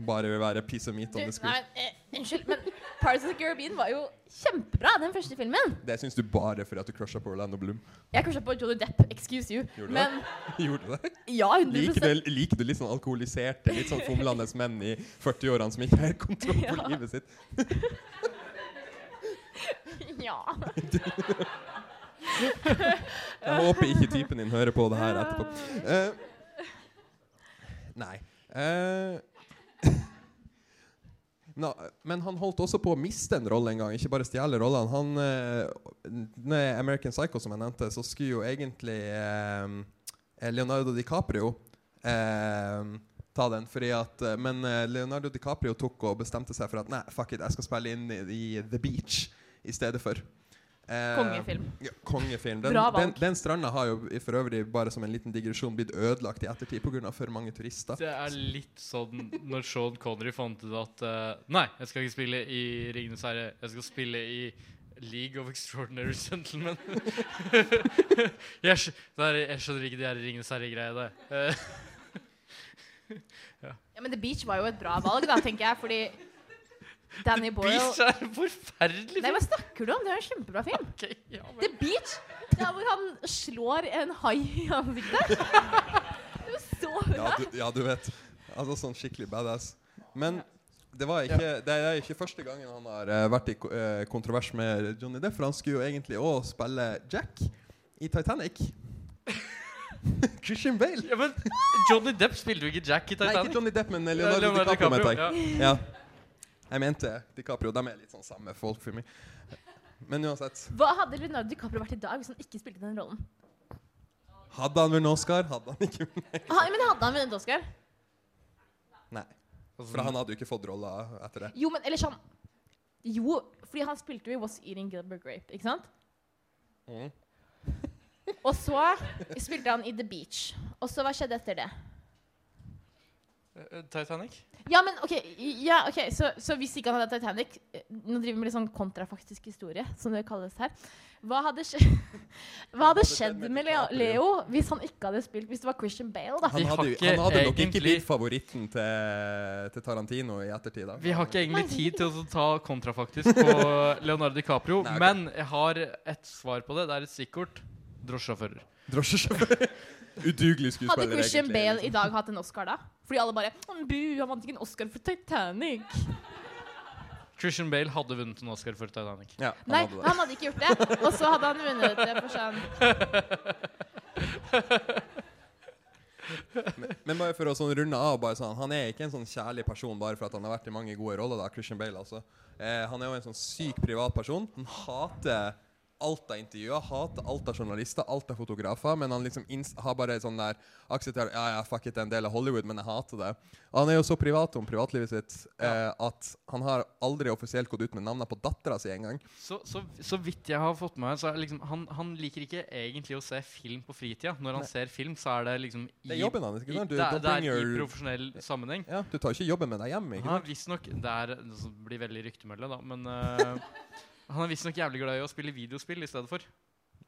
bare vil være piece of meat Du, on the screen. nei, eh, unnskyld, men Pirates of the Caribbean var jo kjempebra, den første filmen. Det syns du bare fordi at du crusha på Orlando Bloom. Jeg crusha på Johnny Depp, excuse you. Gjorde du Men det? (laughs) Gjorde du det? ja, 100 Liker du, liker du litt sånn alkoholiserte, litt sånn fomlende menn i 40-årene som ikke har kontroll på Ja. livet sitt? (laughs) Ja. (laughs) (laughs) Jeg håper ikke typen din hører på det her etterpå. Uh, nei. Uh, (laughs) Nå, men han holdt også på å miste en rolle en gang, ikke bare stjele rollene. Han, uh, American Psycho, som jeg nevnte, så skulle jo egentlig eh, Leonardo DiCaprio eh, ta den. Fordi at, eh, men eh, Leonardo DiCaprio tok og bestemte seg for at nei, fuck it, jeg skal spille inn i, i The Beach i stedet for. Eh, Kongefilm. Ja, kongefilm. Den, Bra den, den stranda har jo for øvrig, bare som en liten digresjon, blitt ødelagt i ettertid pga. for mange turister. Det er litt sånn når Sean Connery fant ut at uh, Nei, jeg skal ikke spille i Ringenes herre. Jeg skal spille i League of Extraordinary (laughs) Gentlemen. (laughs) jeg, skjønner, er, jeg skjønner ikke de her Ringenes herre-greiene. (laughs) ja. ja, men The Beach var jo et bra valg, da, tenker jeg, fordi Danny Boyle Beach er en forferdelig Nei, hva snakker du om? Det er en kjempebra film. ja, The Beach, der hvor han slår en hai i ansiktet. Det var så bra. Ja du, ja, du vet. Altså sånn skikkelig badass. Men det, var ikke, det er ikke første gangen han har eh, vært i eh, kontrovers med Johnny Depp, for han skulle jo egentlig òg spille Jack i Titanic. (laughs) Christian Bale. Ja, men Johnny Depp spilte jo ikke Jack i Titanic. Nei, ikke Johnny Depp, men Leonardo, Leonardo DiCaprio, DiCaprio, Ja. Ja. Jeg mente DiCaprio. De er litt sånn samme folk for meg. Men uansett. Hva hadde Leonardo DiCaprio vært i dag hvis han ikke spilte den rollen? Hadde han vunnet Oscar? Hadde han ikke vunnet? Ah, men hadde han vunnet Oscar? Nei. For han hadde jo ikke fått rolla etter det. Jo, men ellers han Jo, fordi han spilte jo i Was Eating Gilbert Grape, ikke sant? Mm. Og så spilte han i The Beach. Og så hva skjedde etter det? Eh, Titanic? Ja, men OK, ja, okay. så, så hvis ikke han hadde Titanic eh, Nå driver vi med litt sånn kontrafaktisk historie, som det kalles her. Hva hadde, skje (laughs) hva hadde skjedd med Leo, Leo hvis han ikke hadde spilt Hvis det var Christian Bale, da? Han hadde, han hadde nok ikke blitt favoritten til, til Tarantino i ettertid. da. Vi har ikke egentlig tid til å ta kontrafaktisk på (laughs) Leonardo DiCaprio, Nei, okay. men jeg har et svar på det. Det er et stikkord. Drosjesjåfører. Drosjesjåfører. (laughs) Udugelig skuespiller, Hadde Christian egentlig, Bale liksom. i dag hatt en Oscar da? Fordi alle bare Bu, han vant ikke en Oscar for Titanic. Christian Bale hadde vunnet en Oscar for Titanic. Ja, Nei, han hadde ikke gjort det. Og så hadde han vunnet det for sånn (laughs) men, men bare for å sånn runde av bare sånn, Han er ikke en sånn kjærlig person bare for at han har vært i mange gode roller. da, Christian Bale altså. Eh, han er jo en sånn syk privatperson. Han hater alt av intervjuer, hater alt av journalister, alt av fotografer. Men han liksom har bare sånn der aksepterer Ja, ja, fuck it, det er en del av Hollywood, men jeg hater det. Og han er jo så privat om privatlivet sitt eh, at han har aldri offisielt gått ut med navnet på dattera si engang. Så, så, så vidt jeg har fått med meg, så liksom han, han liker ikke egentlig å se film på fritida. Når han Nei. ser film, så er det liksom i, Det er jobben hans, ikke sant? Du- det, det er your... i profesjonell sammenheng. Ja, Du tar ikke jobben med deg hjem. ikke sant? Ja, visstnok Det det blir veldig ryktemølle, da, men eh, (laughs) han er visstnok jævlig glad i å spille videospill i stedet for.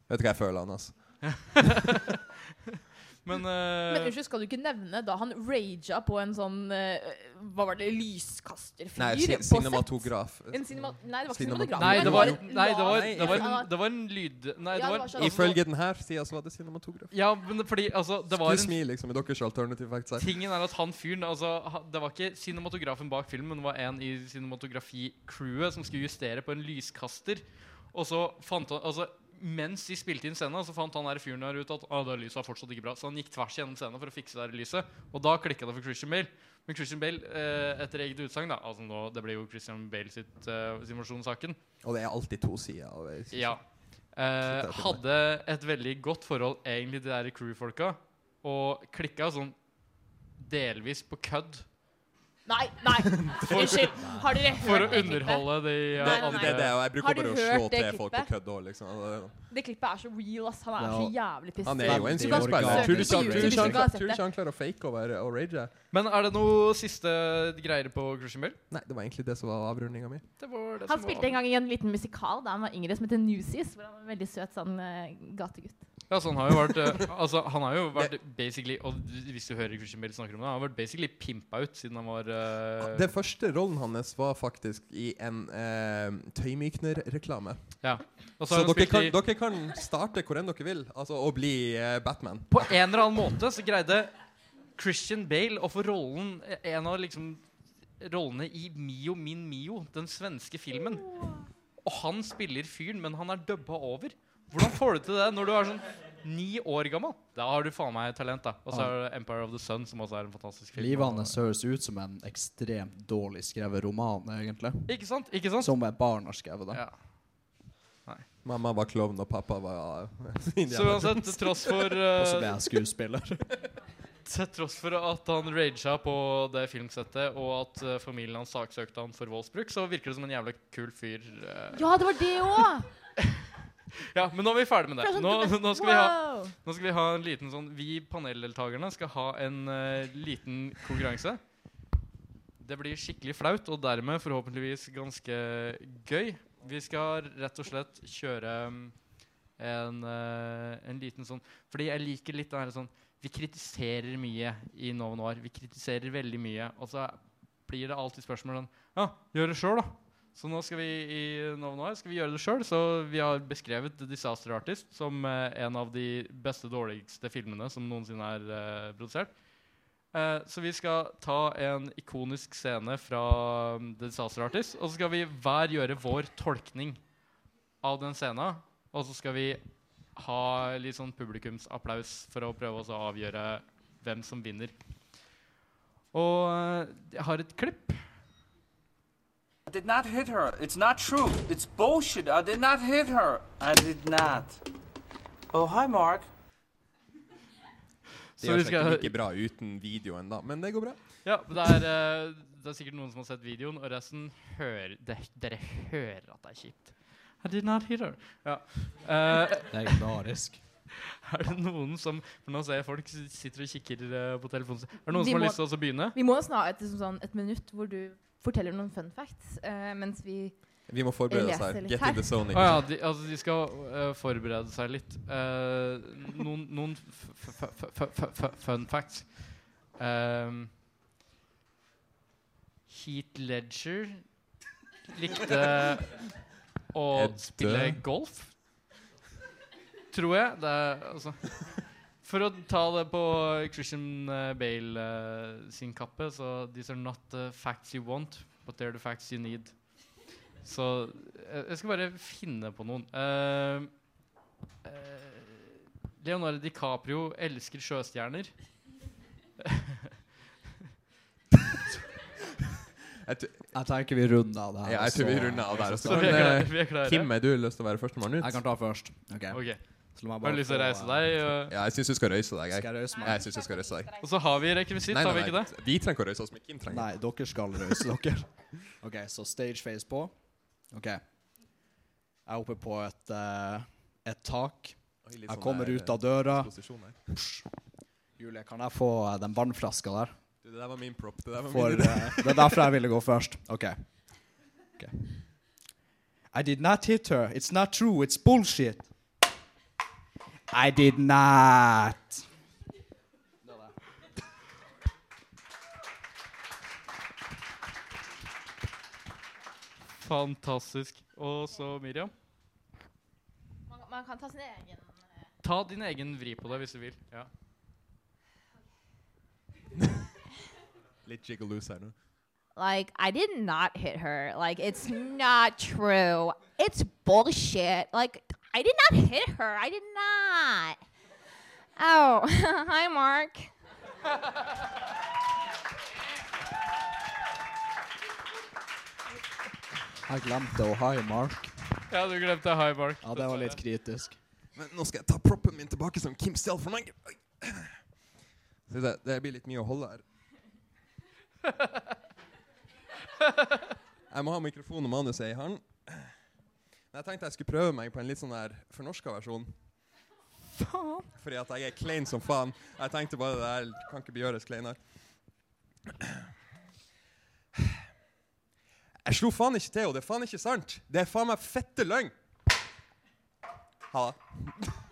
Vet du hva jeg føler han, altså? (laughs) Men, Men eh, unnskyld, skal du ikke nevne da han raga på en sånn uh, Hva var det? Lyskasterfyr? Nei, sin cinematograf. En cinema nei, det var ikke cinematograf. Nei, det var, en nei, det var, det var, en, det var en lyd... Nei, det var sånn- Ifølge denne sida så var det cinematograf. Ja, men fordi altså Det var Excuse me, liksom, i deres alternative facts her. Tingen er at han fyren altså, Det var ikke cinematografen bak filmen, det var en i cinematografi-crewet som skulle justere på en lyskaster. Og så fant han Altså mens de spilte inn scenen, så fant han der fyren der ut at ah, det lyset er fortsatt ikke bra. Så han gikk tvers gjennom scenen for å fikse det lyset. Og da klikka det for Christian Bale. Men Christian Bale, eh, etter eget utsagn, altså nå, Det ble jo Christian Bale sitt eh, sin versjon av saken. Og det er alltid to sider. av. Ja. Eh, hadde et veldig godt forhold egentlig til de der crew-folka, og klikka sånn delvis på kødd. Nei, nei! Unnskyld. Har dere hørt For å det klippet? underholde de uh, nei, andre nei. Det er det, jeg bruker Har du bare å slå det til folk på kødd òg, liksom. Det- Det klippet er så real, ass. Han er Ja. så jævlig pissete. Han er jo en Veldig Tror du ikke han- klarer å fake og være og rage? Men er det noe siste greier på Christian Bale? Nei, det var egentlig det som var avrundinga mi. Det var det Han spilte en gang i en liten musikal da han var yngre, som heter Newsies. Hvor han var en veldig søt sånn eh, gategutt. Ja, så han har jo vært eh, Altså, han har jo vært basically Og hvis du hører Christian Bale snakker om det, han har vært basically pimpa ut siden han var uh, Den første rollen hans var faktisk i en uh, tøymykner-reklame. Ja. Så så dere kan, dere kan starte hvor enn dere vil, altså å bli uh, Batman. På en eller annen måte så greide Christian Bale å få rollen En av liksom rollene i Mio min Mio, den svenske filmen. Og han spiller fyren, men han er dubba over. Hvordan får du til det når du er sånn ni år gammel? Da har du faen meg talent, da. Og så er det Empire of the Sun, som også er en fantastisk film. Livet hans høres ut som en ekstremt dårlig skrevet roman, egentlig. Ikke sant? Ikke sant? Som et barn har skrevet det. Ja. Mamma var klovn, og pappa var (laughs) Så uansett, til tross for (laughs) Og så eh, ble jeg skuespiller. (laughs) Til tross for at han raga på det filmsettet, og at uh, familien hans saksøkte han for voldsbruk, så virker det som en jævla kul fyr. Uh. Ja, det var det òg! Ja, men nå er vi ferdig med det. sånn Nå, nå, skal, vi ha, nå skal vi ha en liten sånn Vi paneldeltakerne skal ha en uh, liten konkurranse. Det blir skikkelig flaut, og dermed forhåpentligvis ganske gøy. Vi skal rett og slett kjøre mm, en, uh, en liten sånn Fordi jeg liker litt det her sånn Vi kritiserer mye i Nova Noir. Vi kritiserer veldig mye. Og så blir det alltid spørsmål sånn Ja, gjør det sjøl, da. Så nå skal vi i Novenoir skal vi gjøre det sjøl. Så vi har beskrevet The Disaster Artist som eh, en av de beste, dårligste filmene som noensinne er eh, produsert. Eh, så vi skal ta en ikonisk scene fra um, The Disaster Artist, og så skal vi hver gjøre vår tolkning av den scenen. Og så skal vi ha litt sånn publikumsapplaus for å prøve å avgjøre hvem som vinner. Og eh, jeg har et klipp. I did not hit her. It's not true. It's bullshit. I did not hit her. I did not. Oh, hi, Mark. Det gjør seg skal- ikke like bra uten videoen, da, men det går bra. Ja, det er, eh, det er sikkert noen som har sett videoen, og resten hører det, Dere hører at det er kjipt. I did not hit her. Ja. (laughs) er Legendarisk. (laughs) er det noen som For nå ser jeg folk sitter og kikker eh, på telefonen. Er det noen Vi som har må- lyst til å begynne? Vi må snart et, sånn, et minutt hvor du forteller noen fun facts, uh, mens vi Vi må forberede oss her. Get her. in the zone. Ah, ja, de, altså de skal uh, forberede seg litt. Uh, noen noen fun facts. Um, Heat Ledger likte å spille golf. Tror jeg. Det er, altså. For å ta det på Christian eh, Bale eh, sin kappe, så These are not the facts you want, but they're the facts you need. Så eh, jeg skal bare finne på noen. Uh, uh, Leonardo DiCaprio elsker sjøstjerner. (laughs) Jeg, Jeg tenker vi runder av det her. ja, jeg tror vi runder av det her Så Så vi er klare- vi klare. Kim, er du lyst til å være førstemann ut? Jeg kan ta først. Ok. Ok. Har du lyst til å reise eh, deg? og- Ja, jeg syns du skal røyse deg. Skal Jeg, jeg røyse meg? jeg synes jeg skal røyse deg. Og så har vi rekvisitt, Nei, har vi ikke det? Vi trenger ikke å røyse oss, men Kim trenger Nei, dere skal røyse (laughs) dere. OK, så stage face på. OK. Jeg er oppe på et, uh, et tak. Oi, Jeg sånn kommer der, ut av døra. Julie, kan jeg få eh, den vannflaska der? Du, det der var min prop. Det der var For, uh, eh, det er derfor jeg ville gå først. OK. Ok. I did not hit her. It's not true. It's bullshit. I did not. Fantastisk. Og så Miriam. Man, man kan ta sin egen eh, Ta din egen vri på det hvis du vil. Ja. (laughs) Litt jigaloos her nå. Like, I did not hit her. Like, it's not true. It's bullshit. Like, I did not hit her. I did not. Oh, (laughs) hi, Mark. (laughs) Jeg glemte å hi Mark. Ja, du glemte hi, Mark. Ja, det var litt kritisk. Men nå skal jeg ta proppen min tilbake som Kim. (clears throat) Se, det, det blir litt mye å holde her. (laughs) Jeg må ha mikrofon og manus i hånd. Jeg tenkte jeg skulle prøve meg på en litt sånn der fornorska versjon. Fordi at jeg er klein som faen. Jeg tenkte bare det der kan ikke gjøres kleinere. Jeg slo faen ikke til, og det er faen ikke sant. Det er faen meg fette løgn. Ha det.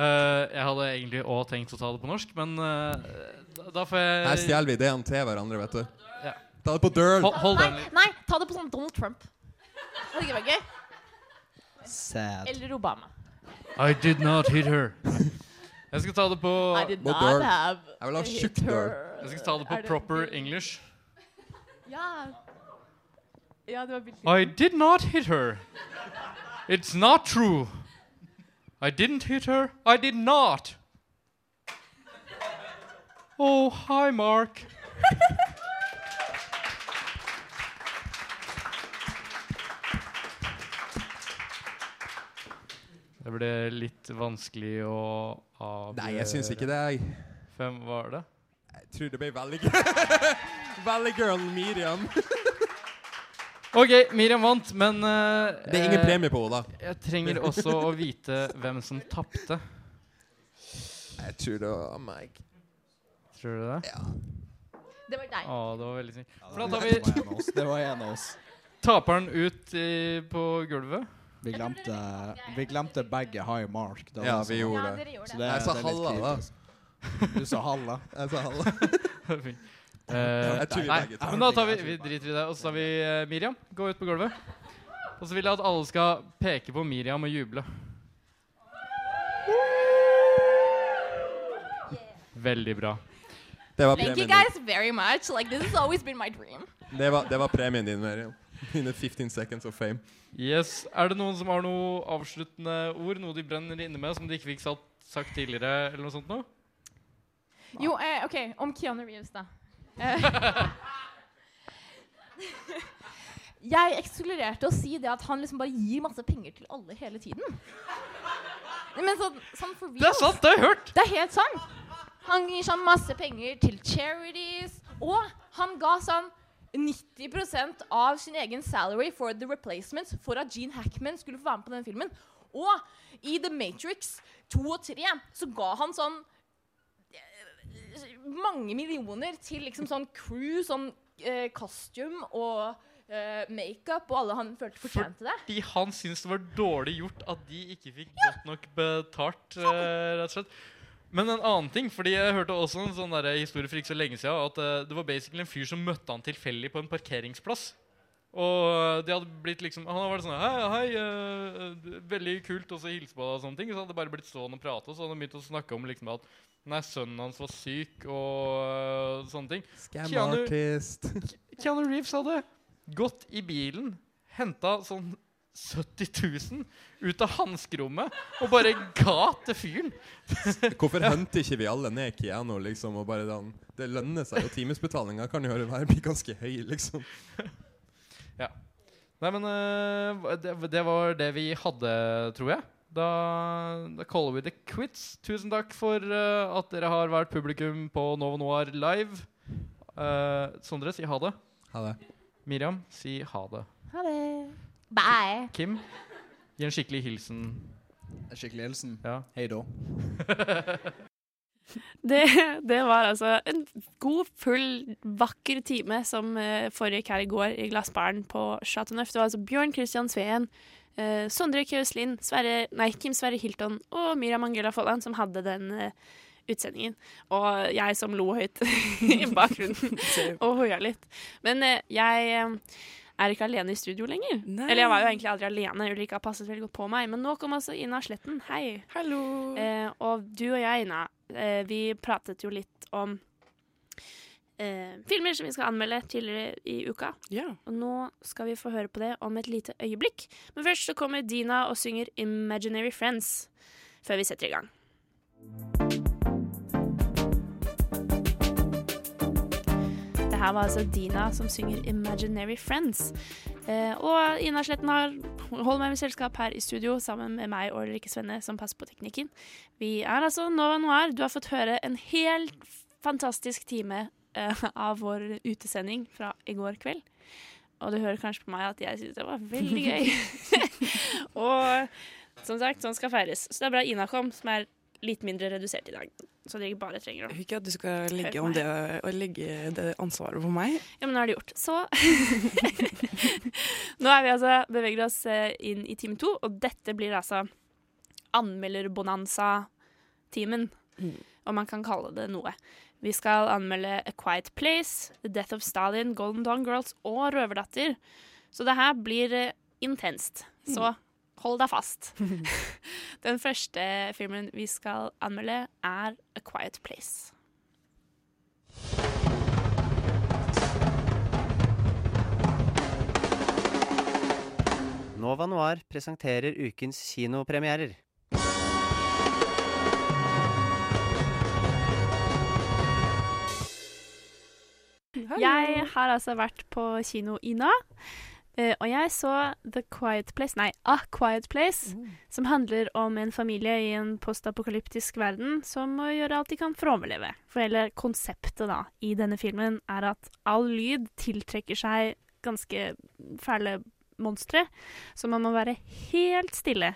Eh, jeg hadde egentlig òg tenkt å ta det på norsk, men uh, da, da får jeg Her stjeler vi ideene til hverandre, vet du. Ja. Ta det på hold Nei, nei, ta det på sånn Donald Trump. Hadde ikke vært gøy? Sad. Eller Obama. I did not hit her. Jeg skal ta det på I did not have Jeg vil ha tjukk. Jeg skal ta det på Er proper? English. Ja. Ja, det var billig. I did not hit her. It's not true. I didn't hit her. I did not. (laughs) Oh, hi, Mark. (laughs) Det ble litt vanskelig å avgjøre Nei, jeg syns ikke det. Jeg, Hvem var det? jeg tror det ble veldig (laughs) Veldig girl Miriam. OK, Miriam vant, men uh, Det er ingen eh, premie på henne, da. Jeg trenger også å vite hvem som tapte. Jeg tror det var meg. Tror du det? Ja. Det var deg. Å, det var veldig. For da tar vi. Det var en av oss. taperen ut i, på gulvet. Vi glemte, vi glemte begge high mark. Da, Ja, vi gjorde det. Så det. det, Jeg sa det er litt halla, da. kritisk. Du sa halla. Jeg sa halla. (laughs) Fint. Eh, Jeg tror nei, nei, men da tar vi, vi driter i det. Og så tar vi uh, Miriam. Gå ut på gulvet. Og så vil jeg at alle skal peke på Miriam og juble. Veldig bra. Det var Thank you premien din. guys very much. Like, this has always been my dream. Det var, det var premien din, Miriam. (laughs) Dine 15 seconds of fame. Yes. Er det noen som har noe avsluttende ord? Noe de brenner inne med som de ikke fikk sagt, sagt tidligere? Eller noe sånt noe? Jo, eh, OK, om Keanu Reeves, da. Eh, (laughs) jeg ekskludererte å si det at han liksom bare gir masse penger til alle hele tiden. Men så, sånn for real. Det er sant, det har jeg hørt! Det er helt sant. Han gir sånn masse penger til charities, og han ga sånn 90% av sin egen salary for The Replacements for at Gene Hackman skulle få være med på den filmen. Og i The Matrix 2 og 3 så ga han sånn mange millioner til liksom sånn crew, sånn eh, costume og eh, makeup, og alle han følte fortjente det. Fordi han syntes det var dårlig gjort at de ikke fikk godt nok betalt. eh, rett og slett. Men en annen ting, fordi jeg hørte også en sånn der historie for ikke så lenge siden, at eh, det var basically en fyr som møtte han tilfeldig på en parkeringsplass. Og de hadde blitt liksom Han hadde vært sånn Hei, hei uh, veldig kult å hilse på deg og sånne ting. Så hadde det bare blitt stående og prate, og så hadde de begynt å snakke om liksom at Nei, sønnen hans var syk og uh, sånne ting. Scam Keanu- artist. Keanu Reeves hadde gått i bilen, henta sånn 70 000 ut av hanskerommet og bare ga til fyren. (laughs) Hvorfor henter ikke vi alle ned Keanu, liksom? Og bare den, det lønner seg, og timesbetalinga kan jo være ganske høy, liksom. Ja. Nei, men uh, det, det var det vi hadde, tror jeg. Da, da caller vi det quits. Tusen takk for uh, at dere har vært publikum på Novo Noir live. Uh, Sondre, si ha det. Ha det. Miriam, si ha det. Ha det. Bye. Kim, gi en skikkelig hilsen. Skikkelig hilsen. Ja. Hei da. (laughs) Det, det var altså en god, full, vakker time som eh, foregikk her i går i Glassbaren på Chateau Neuf. Det var altså Bjørn Christian Sveen, eh, Sondre Kauslin, Sverre, nei, Kim Sverre Hilton og Miriam Angela Folland som hadde den eh, utsendingen. Og jeg som lo høyt (laughs) i bakgrunnen (laughs) og hoia litt. Men eh, jeg eh, er ikke alene i studio lenger. Eller jeg var jo egentlig aldri alene. Ulrika har passet veldig godt på meg. Men nå kom altså Ina Sletten. Hei. Hallo. Eh, og du og jeg, Ina, eh, vi pratet jo litt om eh, filmer som vi skal anmelde tidligere i uka. Og nå skal vi få høre på det om et lite øyeblikk. Men først så kommer Dina og synger 'Imaginary Friends' før vi setter i gang. Her var altså Dina som synger 'Imaginary Friends'. Eh, og Ina Sletten har holder meg med selskap her i studio sammen med meg og Ulrikke Svenne, som passer på teknikken. Vi er altså Nova Noir. Du har fått høre en helt fantastisk time eh, av vår utesending fra i går kveld. Og du hører kanskje på meg at jeg syns det var veldig gøy. (laughs) (laughs) og som sagt, sånn skal feires. Så det er bra Ina kom, som er litt mindre redusert i dag. Så dere bare trenger å Ikke at du skal legge, om det, legge det ansvaret på meg. Ja, men nå er det gjort. Så (laughs) Nå er vi altså beveger oss eh, inn i time to, og dette blir altså anmelderbonanza-timen, om man kan kalle det noe. Vi skal anmelde A Quiet Place, The Death of Stalin, Golden Dawn Girls og Røverdatter. Så det her blir eh, intenst. Så hold deg fast. (laughs) Den første filmen vi skal anmelde, er A Quiet Place. Nova Noir presenterer ukens kinopremierer. Jeg har altså vært på kino i eh, og jeg så The Quiet Place, nei, A Quiet Place, som handler om en familie i en postapokalyptisk verden som må gjøre alt de kan for å overleve. For hele konseptet da, i denne filmen er at all lyd tiltrekker seg ganske fæle monstre, så man må være helt stille.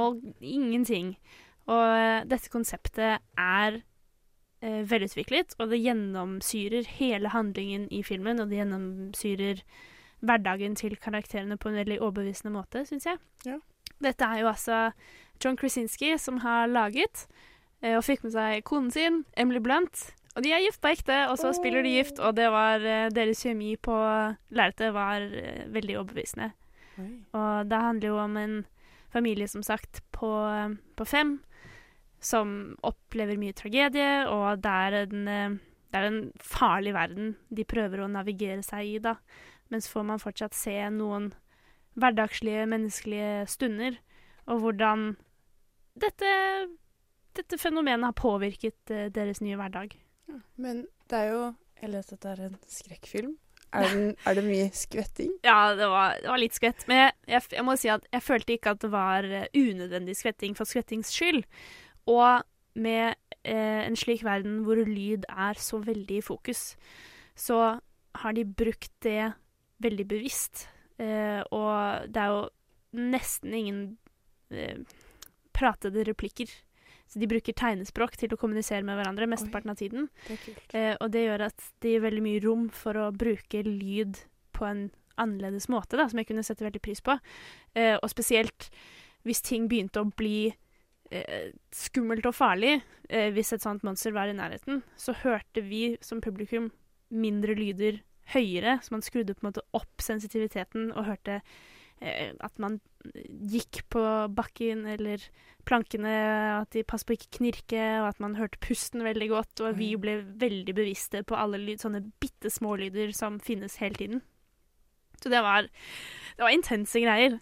Og ingenting. Og uh, dette konseptet er uh, velutviklet, og det gjennomsyrer hele handlingen i filmen, og det gjennomsyrer hverdagen til karakterene på en veldig overbevisende måte, syns jeg. Dette er jo altså John Krasinski som har laget, eh, og fikk med seg konen sin, Emily Blunt. Og de er gift på ekte, og så spiller de gift, og det var eh, deres kjemi på lerretet var eh, veldig overbevisende. Og det handler jo om en familie, som sagt, på, eh, på fem, som opplever mye tragedie, og det er en, eh, det er en farlig verden de prøver å navigere seg i, da. Mens får man fortsatt se noen hverdagslige, menneskelige stunder, og hvordan dette, dette fenomenet har påvirket uh, deres nye hverdag. Men det er jo Jeg leste at det er en skrekkfilm. Er, den, er det mye skvetting? Ja, det var, det var litt skvett. Men jeg, jeg, jeg må si at jeg følte ikke at det var eh, unødvendig skvetting for skvettings skyld. Og med eh, en slik verden hvor lyd er så veldig i fokus, så har de brukt det veldig bevisst. Eh, og det er jo nesten ingen eh, pratede replikker. Så de bruker tegnespråk til å kommunisere med hverandre mesteparten av tiden. Det. Eh, og det gjør at det gir veldig mye rom for å bruke lyd på en annerledes måte, da, som jeg kunne sette veldig pris på. Eh, og spesielt hvis ting begynte å bli eh, skummelt og farlig, eh, hvis et sånt monster var i nærheten, så hørte vi som publikum mindre lyder høyere, så man skrudde på en måte opp sensitiviteten og hørte eh, at man gikk på bakken eller plankene, at de passet på ikke knirke, og at man hørte pusten veldig godt, og vi ble veldig bevisste på alle lyd, sånne bitte små lyder som finnes hele tiden. Så det var, det var intense greier.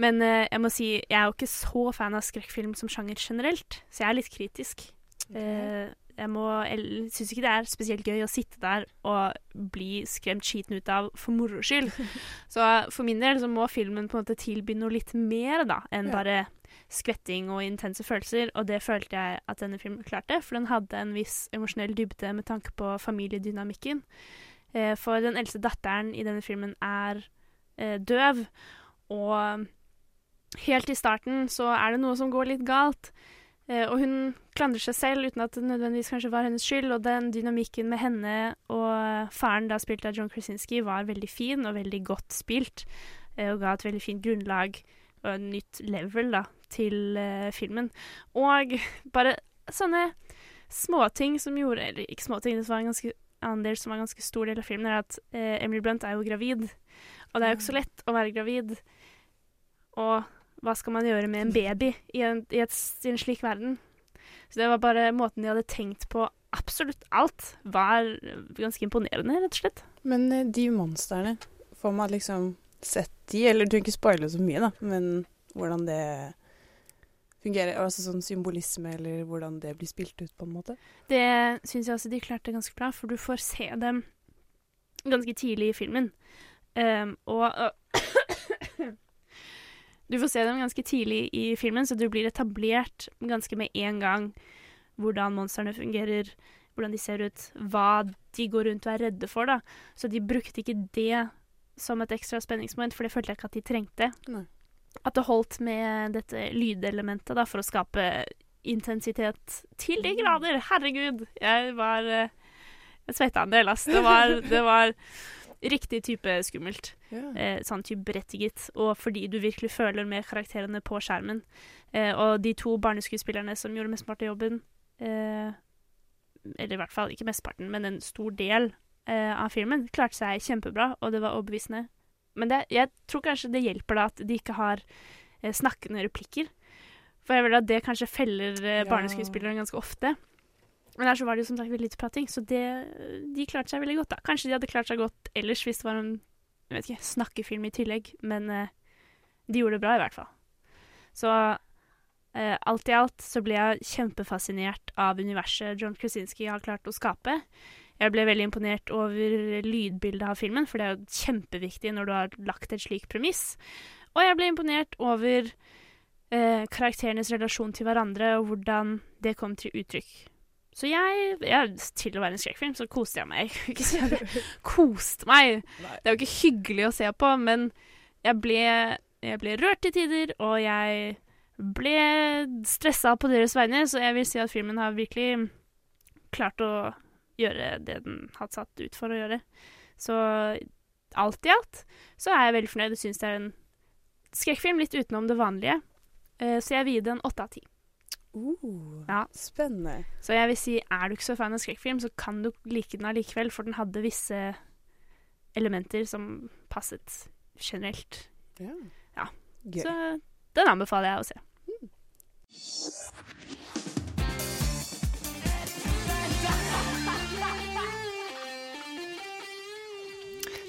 Men eh, jeg må si, jeg er jo ikke så fan av skrekkfilm som sjanger generelt, så jeg er litt kritisk. Eh, jeg må, jeg syns ikke det er spesielt gøy å sitte der og bli skremt skiten ut av for moro skyld. (laughs) Så for min del så må filmen på en måte tilby noe litt mer da, enn Ja. bare skvetting og intense følelser, og det følte jeg at denne filmen klarte, for den hadde en viss emosjonell dybde med tanke på familiedynamikken. Eh, for den eldste datteren i denne filmen er eh, døv, og helt i starten så er det noe som går litt galt. Eh, og hun klandrer seg selv uten at det nødvendigvis kanskje var hennes skyld. Og den dynamikken med henne og faren, da spilt av John Krasinski, var veldig fin og veldig godt spilt. eh, og ga et veldig fint grunnlag og et nytt level da, til eh, filmen. Og bare sånne småting som gjorde Eller ikke småting, det var en ganske annen som var en ganske stor del av filmen, er at Emily Blunt er jo gravid. Og det er jo ikke så lett å være gravid. Og hva skal man gjøre med en baby i en, i et, i en slik verden? Så det var bare måten de hadde tenkt på absolutt alt, var ganske imponerende, rett og slett. Men eh, de monstrene, får man liksom sett de, eller du trenger ikke spoile så mye, da, men hvordan det fungerer? Altså sånn symbolisme, eller hvordan det blir spilt ut, på en måte? Det syns jeg også de klarte ganske bra, for du får se dem ganske tidlig i filmen. Um, og Du får se dem ganske tidlig i filmen, så du blir etablert ganske med en gang hvordan monstrene fungerer, hvordan de ser ut, hva de går rundt og er redde for, da. Så de brukte ikke det som et ekstra spenningsmoment, for det følte jeg ikke at de trengte. Nei. At det holdt med dette lydelementet, da, for å skape intensitet til de grader. Herregud, jeg var eh, Jeg svetta en del, ass. Det var, det var riktig type skummelt. Yeah. Eh, sånn type berettiget. Og fordi du virkelig føler med karakterene på skjermen. Eh, og de to barneskuespillerne som gjorde mesteparten av jobben, eh, eller i hvert fall ikke mesteparten, men en stor del eh, av filmen, klarte seg kjempebra, og det var overbevisende. Men det, jeg tror kanskje det hjelper da at de ikke har eh, snakkende replikker. For jeg vil at det kanskje feller eh, Ja. ganske ofte. Men her så var det jo som sagt veldig lite prating, så det, de klarte seg veldig godt. da. Kanskje de hadde klart seg godt ellers hvis det var en jeg vet ikke, snakkefilm i tillegg, men eh, de gjorde det bra i hvert fall. Så eh, alt i alt så ble jeg kjempefascinert av universet John Krasinski har klart å skape. Jeg ble veldig imponert over lydbildet av filmen, for det er jo kjempeviktig når du har lagt et slik premiss. Og jeg ble imponert over eh, karakterenes relasjon til hverandre, og hvordan det kom til uttrykk. Så jeg, jeg Til å være en skrekkfilm, så koste jeg meg. (laughs) Koste meg. Det er jo ikke hyggelig å se på, men jeg ble, jeg ble rørt til tider, og jeg ble stressa på deres vegne, så jeg vil si at filmen har virkelig klart å gjøre det den hadde satt ut for å gjøre. Så alt i alt så er jeg veldig fornøyd. Jeg syns det er en skrekkfilm litt utenom det vanlige, Eh, så jeg vil gi det en åtte av ti. Uh, Ja. Spennende. Så jeg vil si, er du ikke så fan av skrekkfilm, så kan du like den allikevel, for den hadde visse elementer som passet generelt. Ja. Ja. Så den anbefaler jeg å se.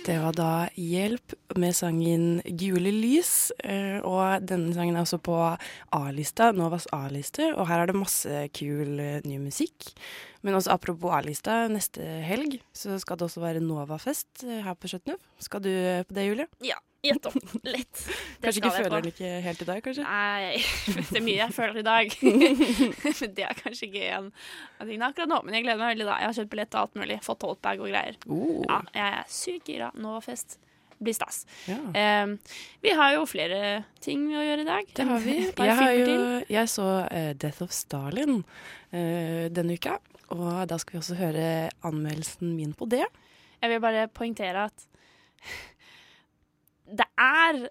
Det var da Hjelp med sangen Gule lys. eh, Og denne sangen er også på A-lista, Novas A-liste. Og her er det masse kul eh, ny musikk. Men også apropos A-lista, neste helg så skal det også være Novafest eh, her på Chateauneuf. Skal du på det, Julie? Ja, gjett om. Litt. (laughs) Det Kanskje ikke føler den ikke helt i dag, kanskje? Nei, (laughs) det er mye jeg føler i dag. (laughs) Men det er kanskje ikke en av tingene akkurat nå. Men jeg gleder meg veldig da. Jeg har kjøpt billett til alt mulig. Fått tote-bag og greier. Oh. Ja, jeg er sykt gira. Novafest blir stas. Ja. Um, vi har jo flere ting å gjøre i dag. Det har vi. Jeg, har jo, jeg så uh, Death of Stalin uh, denne uka, og da skal vi også høre anmeldelsen min på det. Jeg vil bare poengtere at det er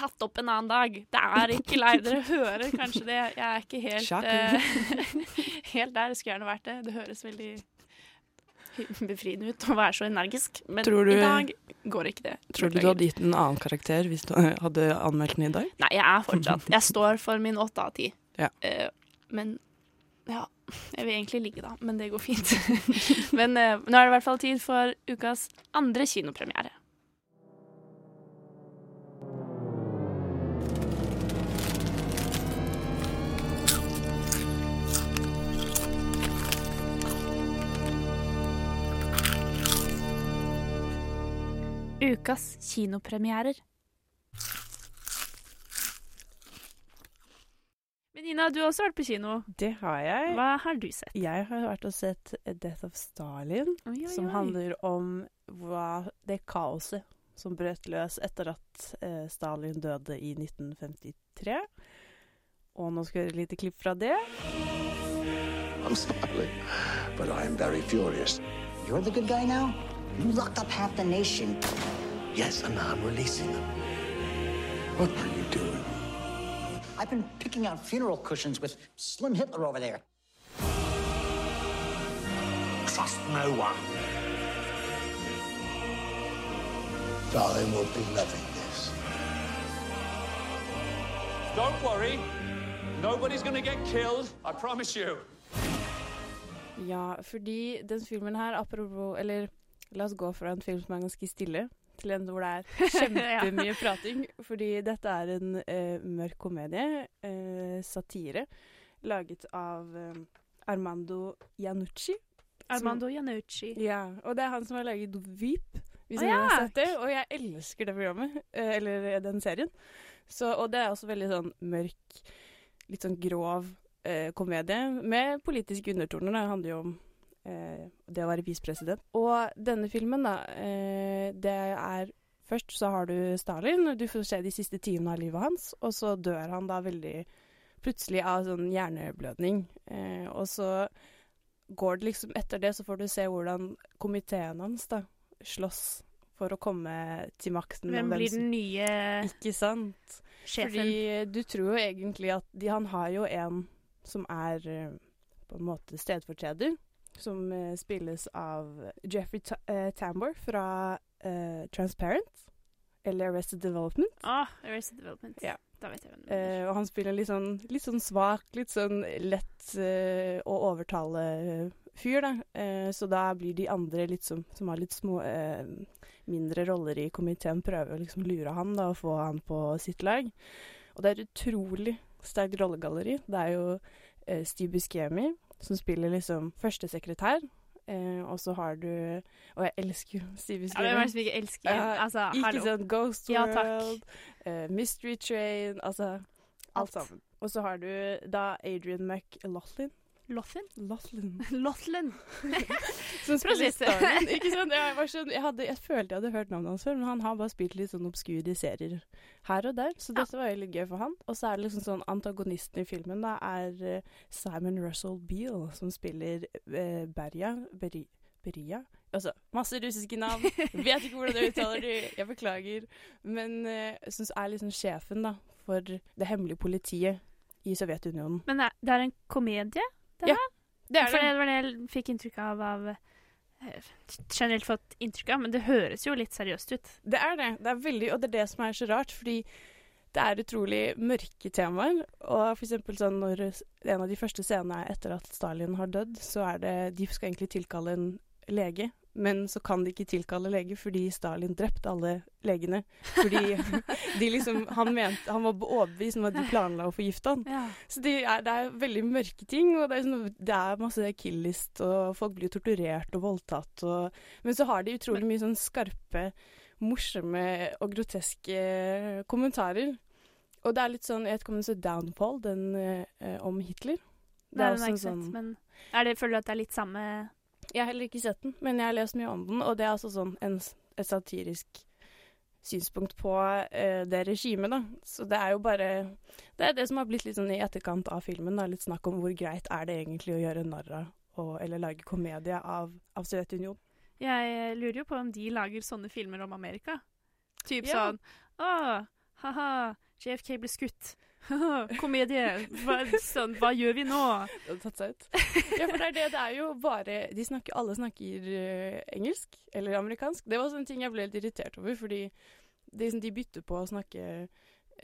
tatt opp en annen dag. Det er ikke live. Dere hører kanskje det. Jeg er ikke helt, eh, (laughs) helt der. Det skulle gjerne vært det. Det høres veldig befriende ut å være så energisk. Men du- i dag går ikke det. Tror du du hadde gitt en annen karakter hvis du hadde anmeldt den i dag? Nei, jeg er fortsatt Jeg står for min åtte av ti. Ja. Uh, men ja Jeg vil egentlig ligge, da, men det går fint. (laughs) men uh, nå er det i hvert fall tid for ukas andre kinopremiere. Ukas kinopremierer. Men Nina, du har også vært på kino. Det har jeg. Hva har du sett? Jeg har vært og sett Death of Stalin, Oi, oi, som handler om hva, det kaoset som brøt løs etter at eh, Stalin døde i 1953. Og nå skal vi høre et lite klipp fra det. I'm smiling, but I'm am very furious. You're the good guy now? You locked up half the nation. Yes, and now I'm releasing them. What are you doing? I've been picking out funeral cushions with Slim Hitler over there. Trust no one. Darling will be loving this. Don't worry. Nobody's gonna get killed. I promise you. Ja, fordi den filmen her, apropos Eller la oss gå fra en film som er ganske stille, til en hvor det er (laughs) kjempemye prating. Fordi dette er en eh, mørk komedie, eh, satire, laget av eh, Armando Iannucci. Armando Iannucci. Ja, og det er han som har laget Veep, hvis Å, ja. har sett det. Og jeg elsker det programmet, eh, eller den serien. Så, og det er også veldig sånn mørk, litt sånn grov eh, komedie med politiske undertoner. Det handler jo om eh, det å være visepresident. Og denne filmen, da, eh, det er Først så har du Stalin, du får se de siste timene av livet hans, og så dør han da veldig plutselig av sånn hjerneblødning. Eh, og så går det liksom Etter det så får du se hvordan komiteen hans da slåss for å komme til makten. Hvem blir den nye Ikke sant? sjefen? Fordi du tror jo egentlig at de, Han har jo en som er eh, på en måte stedfortreder, som eh, spilles av Jeffrey Ta eh, Tambor fra eh, Transparent, eller Arrested Development. Ah, Arrested Development. Ja. Eh, og han spiller litt sånn, litt sånn svak, litt sånn lett eh, å overtale fyr, da. Eh, så da blir de andre litt som, som har litt små mindre roller i komiteen, prøver å liksom lure han da, og få han på sitt lag. Og det er et utrolig sterkt rollegalleri. Det er jo Steve Buscemi som spiller liksom førstesekretær. Eh, og så har du Og jeg elsker jo Steve Ja, hvem er det som ikke elsker? Uh, Altså, ikke sånn Ghost Ja. World, eh, Mystery Train Altså alt sammen. Og så har du da Adrian McLaughlin. Lothlin? Lothlin. (laughs) Lothlin. Som spiller Precis. Ikke sant? Jeg, var sånn, jeg, hadde, jeg følte jeg hadde hørt navnet hans før, men han har bare spilt litt sånn obskure serier her og der. Så dette var jo litt gøy for han. Og så er det liksom sånn antagonisten i filmen da er eh, Simon Russell Beale, som spiller eh, Berja Beri, Beria? Altså, masse russiske navn. (laughs) Vet ikke hvordan jeg uttaler de. Jeg beklager. Men jeg syns er liksom sjefen da, for det hemmelige politiet i Sovjetunionen. Men det er en komedie, det Ja, det er For det. det var det jeg fikk inntrykk av av eh, Generelt fått inntrykk av, men det høres jo litt seriøst ut. Det er det. det er veldig, og det er det som er så rart, fordi det er utrolig mørke temaer. Og for eksempel sånn når en av de første scenene er etter at Stalin har dødd, så er det De skal egentlig tilkalle en lege, men så kan de ikke tilkalle lege fordi Stalin drepte alle legene. Fordi (laughs) de liksom Han mente Han var overbevist om at de planla å forgifte han. Ja. Så de er, det er veldig mørke ting, og det er, sånn, det er masse kill-list, og folk blir torturert og voldtatt. Og, men så har de utrolig mye sånn skarpe, morsomme og groteske kommentarer. Og det er litt sånn Jeg vet ikke om du så Downfall, den eh, om Hitler. Nei, er, også ikke sett, men er det, føler du at det er litt samme Jeg har heller ikke sett den, men jeg har lest mye om den, og det er altså sånn en, et satirisk synspunkt på uh, det regimet, da. Så det er jo bare Det er det som har blitt litt sånn i etterkant av filmen, da. Litt snakk om hvor greit er det egentlig å gjøre narr av eller lage komedie av, av Sovjetunionen. Jeg eh, lurer jo på om de lager sånne filmer om Amerika. Typ Ja. sånn Å, ha-ha, JFK ble skutt. (laughs) Komedie. Hva, sånn, hva gjør vi nå? Det hadde tatt seg ut. Ja, for det er det. Det er jo bare de snakker, Alle snakker eh, engelsk eller amerikansk. Det var en ting jeg ble litt irritert over, fordi de, de bytter på å snakke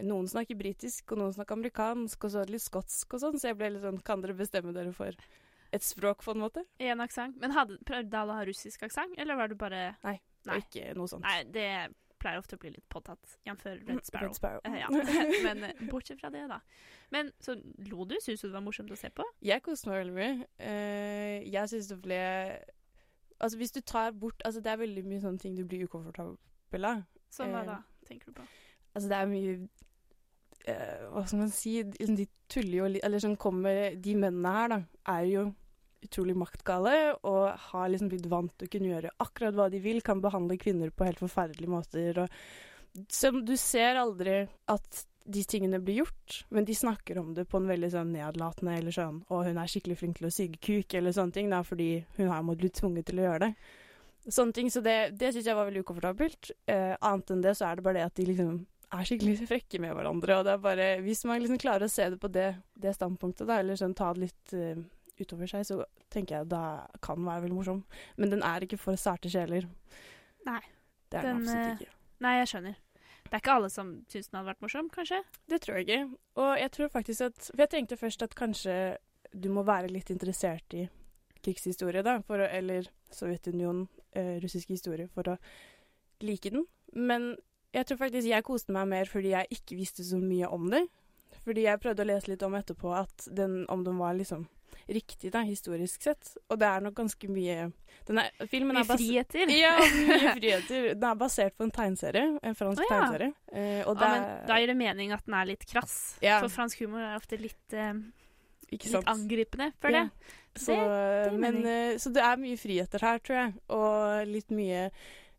Noen snakker britisk, og noen snakker amerikansk, og så litt skotsk og sånn, så jeg ble litt sånn Kan dere bestemme dere for et språk, på en måte? En aksent. Men hadde, prøvde alle å ha russisk aksent, eller var det bare Nei, Nei. ikke noe sånt. Nei, det pleier ofte å bli litt påtatt, jf. Red Sparrow. Red Sparrow. Uh, ja. (laughs) Men eh, bortsett fra det, da. Men så lo du? Syns du det var morsomt å se på? Jeg koste meg veldig mye. Uh, jeg syns det ble Altså, hvis du tar bort Altså, det er veldig mye sånne ting du blir ukomfortabel av. Som hva da, tenker du på? Altså, det er mye Hva skal man si de tuller jo litt Eller sånn kommer De mennene her, da, er jo utrolig maktgale og har liksom blitt vant til å kunne gjøre akkurat hva de vil, kan behandle kvinner på helt forferdelige måter. Og du ser aldri at de tingene blir gjort, men de snakker om det på en veldig sånn nedlatende eller sånn Og hun er skikkelig flink til å syge kuk eller sånne ting, da, fordi hun har måttet bli tvunget til å gjøre det. Sånne ting, Så det, det syns jeg var veldig ukomfortabelt. Eh, annet enn det så er det bare det at de liksom er skikkelig (laughs) frekke med hverandre. Og det er bare Hvis man liksom klarer å se det på det, det standpunktet, da, eller sånn ta det litt eh, utover seg, så tenker jeg da kan den være veldig morsom. Men den er ikke for sarte sjeler. Nei. Det er den, Den, absolutt eh, ikke. Nei, jeg skjønner. Det er ikke alle som syns den hadde vært morsom, kanskje? Det tror jeg ikke. Og jeg tror faktisk at For jeg tenkte først at kanskje du må være litt interessert i krigshistorie, da, for å, eller Sovjetunionen, eh, russisk historie, for å like den. Men jeg tror faktisk jeg koste meg mer fordi jeg ikke visste så mye om det. Fordi jeg prøvde å lese litt om etterpå at den, om den var liksom riktig, da, historisk sett. Og det er nok ganske mye den er, filmen er basert friheter. Ja, mye (laughs) friheter. Den er basert på en tegneserie. En fransk oh, ja. tegneserie. Eh, og det men da gir det mening at den er litt krass. Ja. For fransk humor er ofte litt, eh, litt angripende, føler Ja. Så, det gir men, eh, så det er mye friheter her, tror jeg. Og litt mye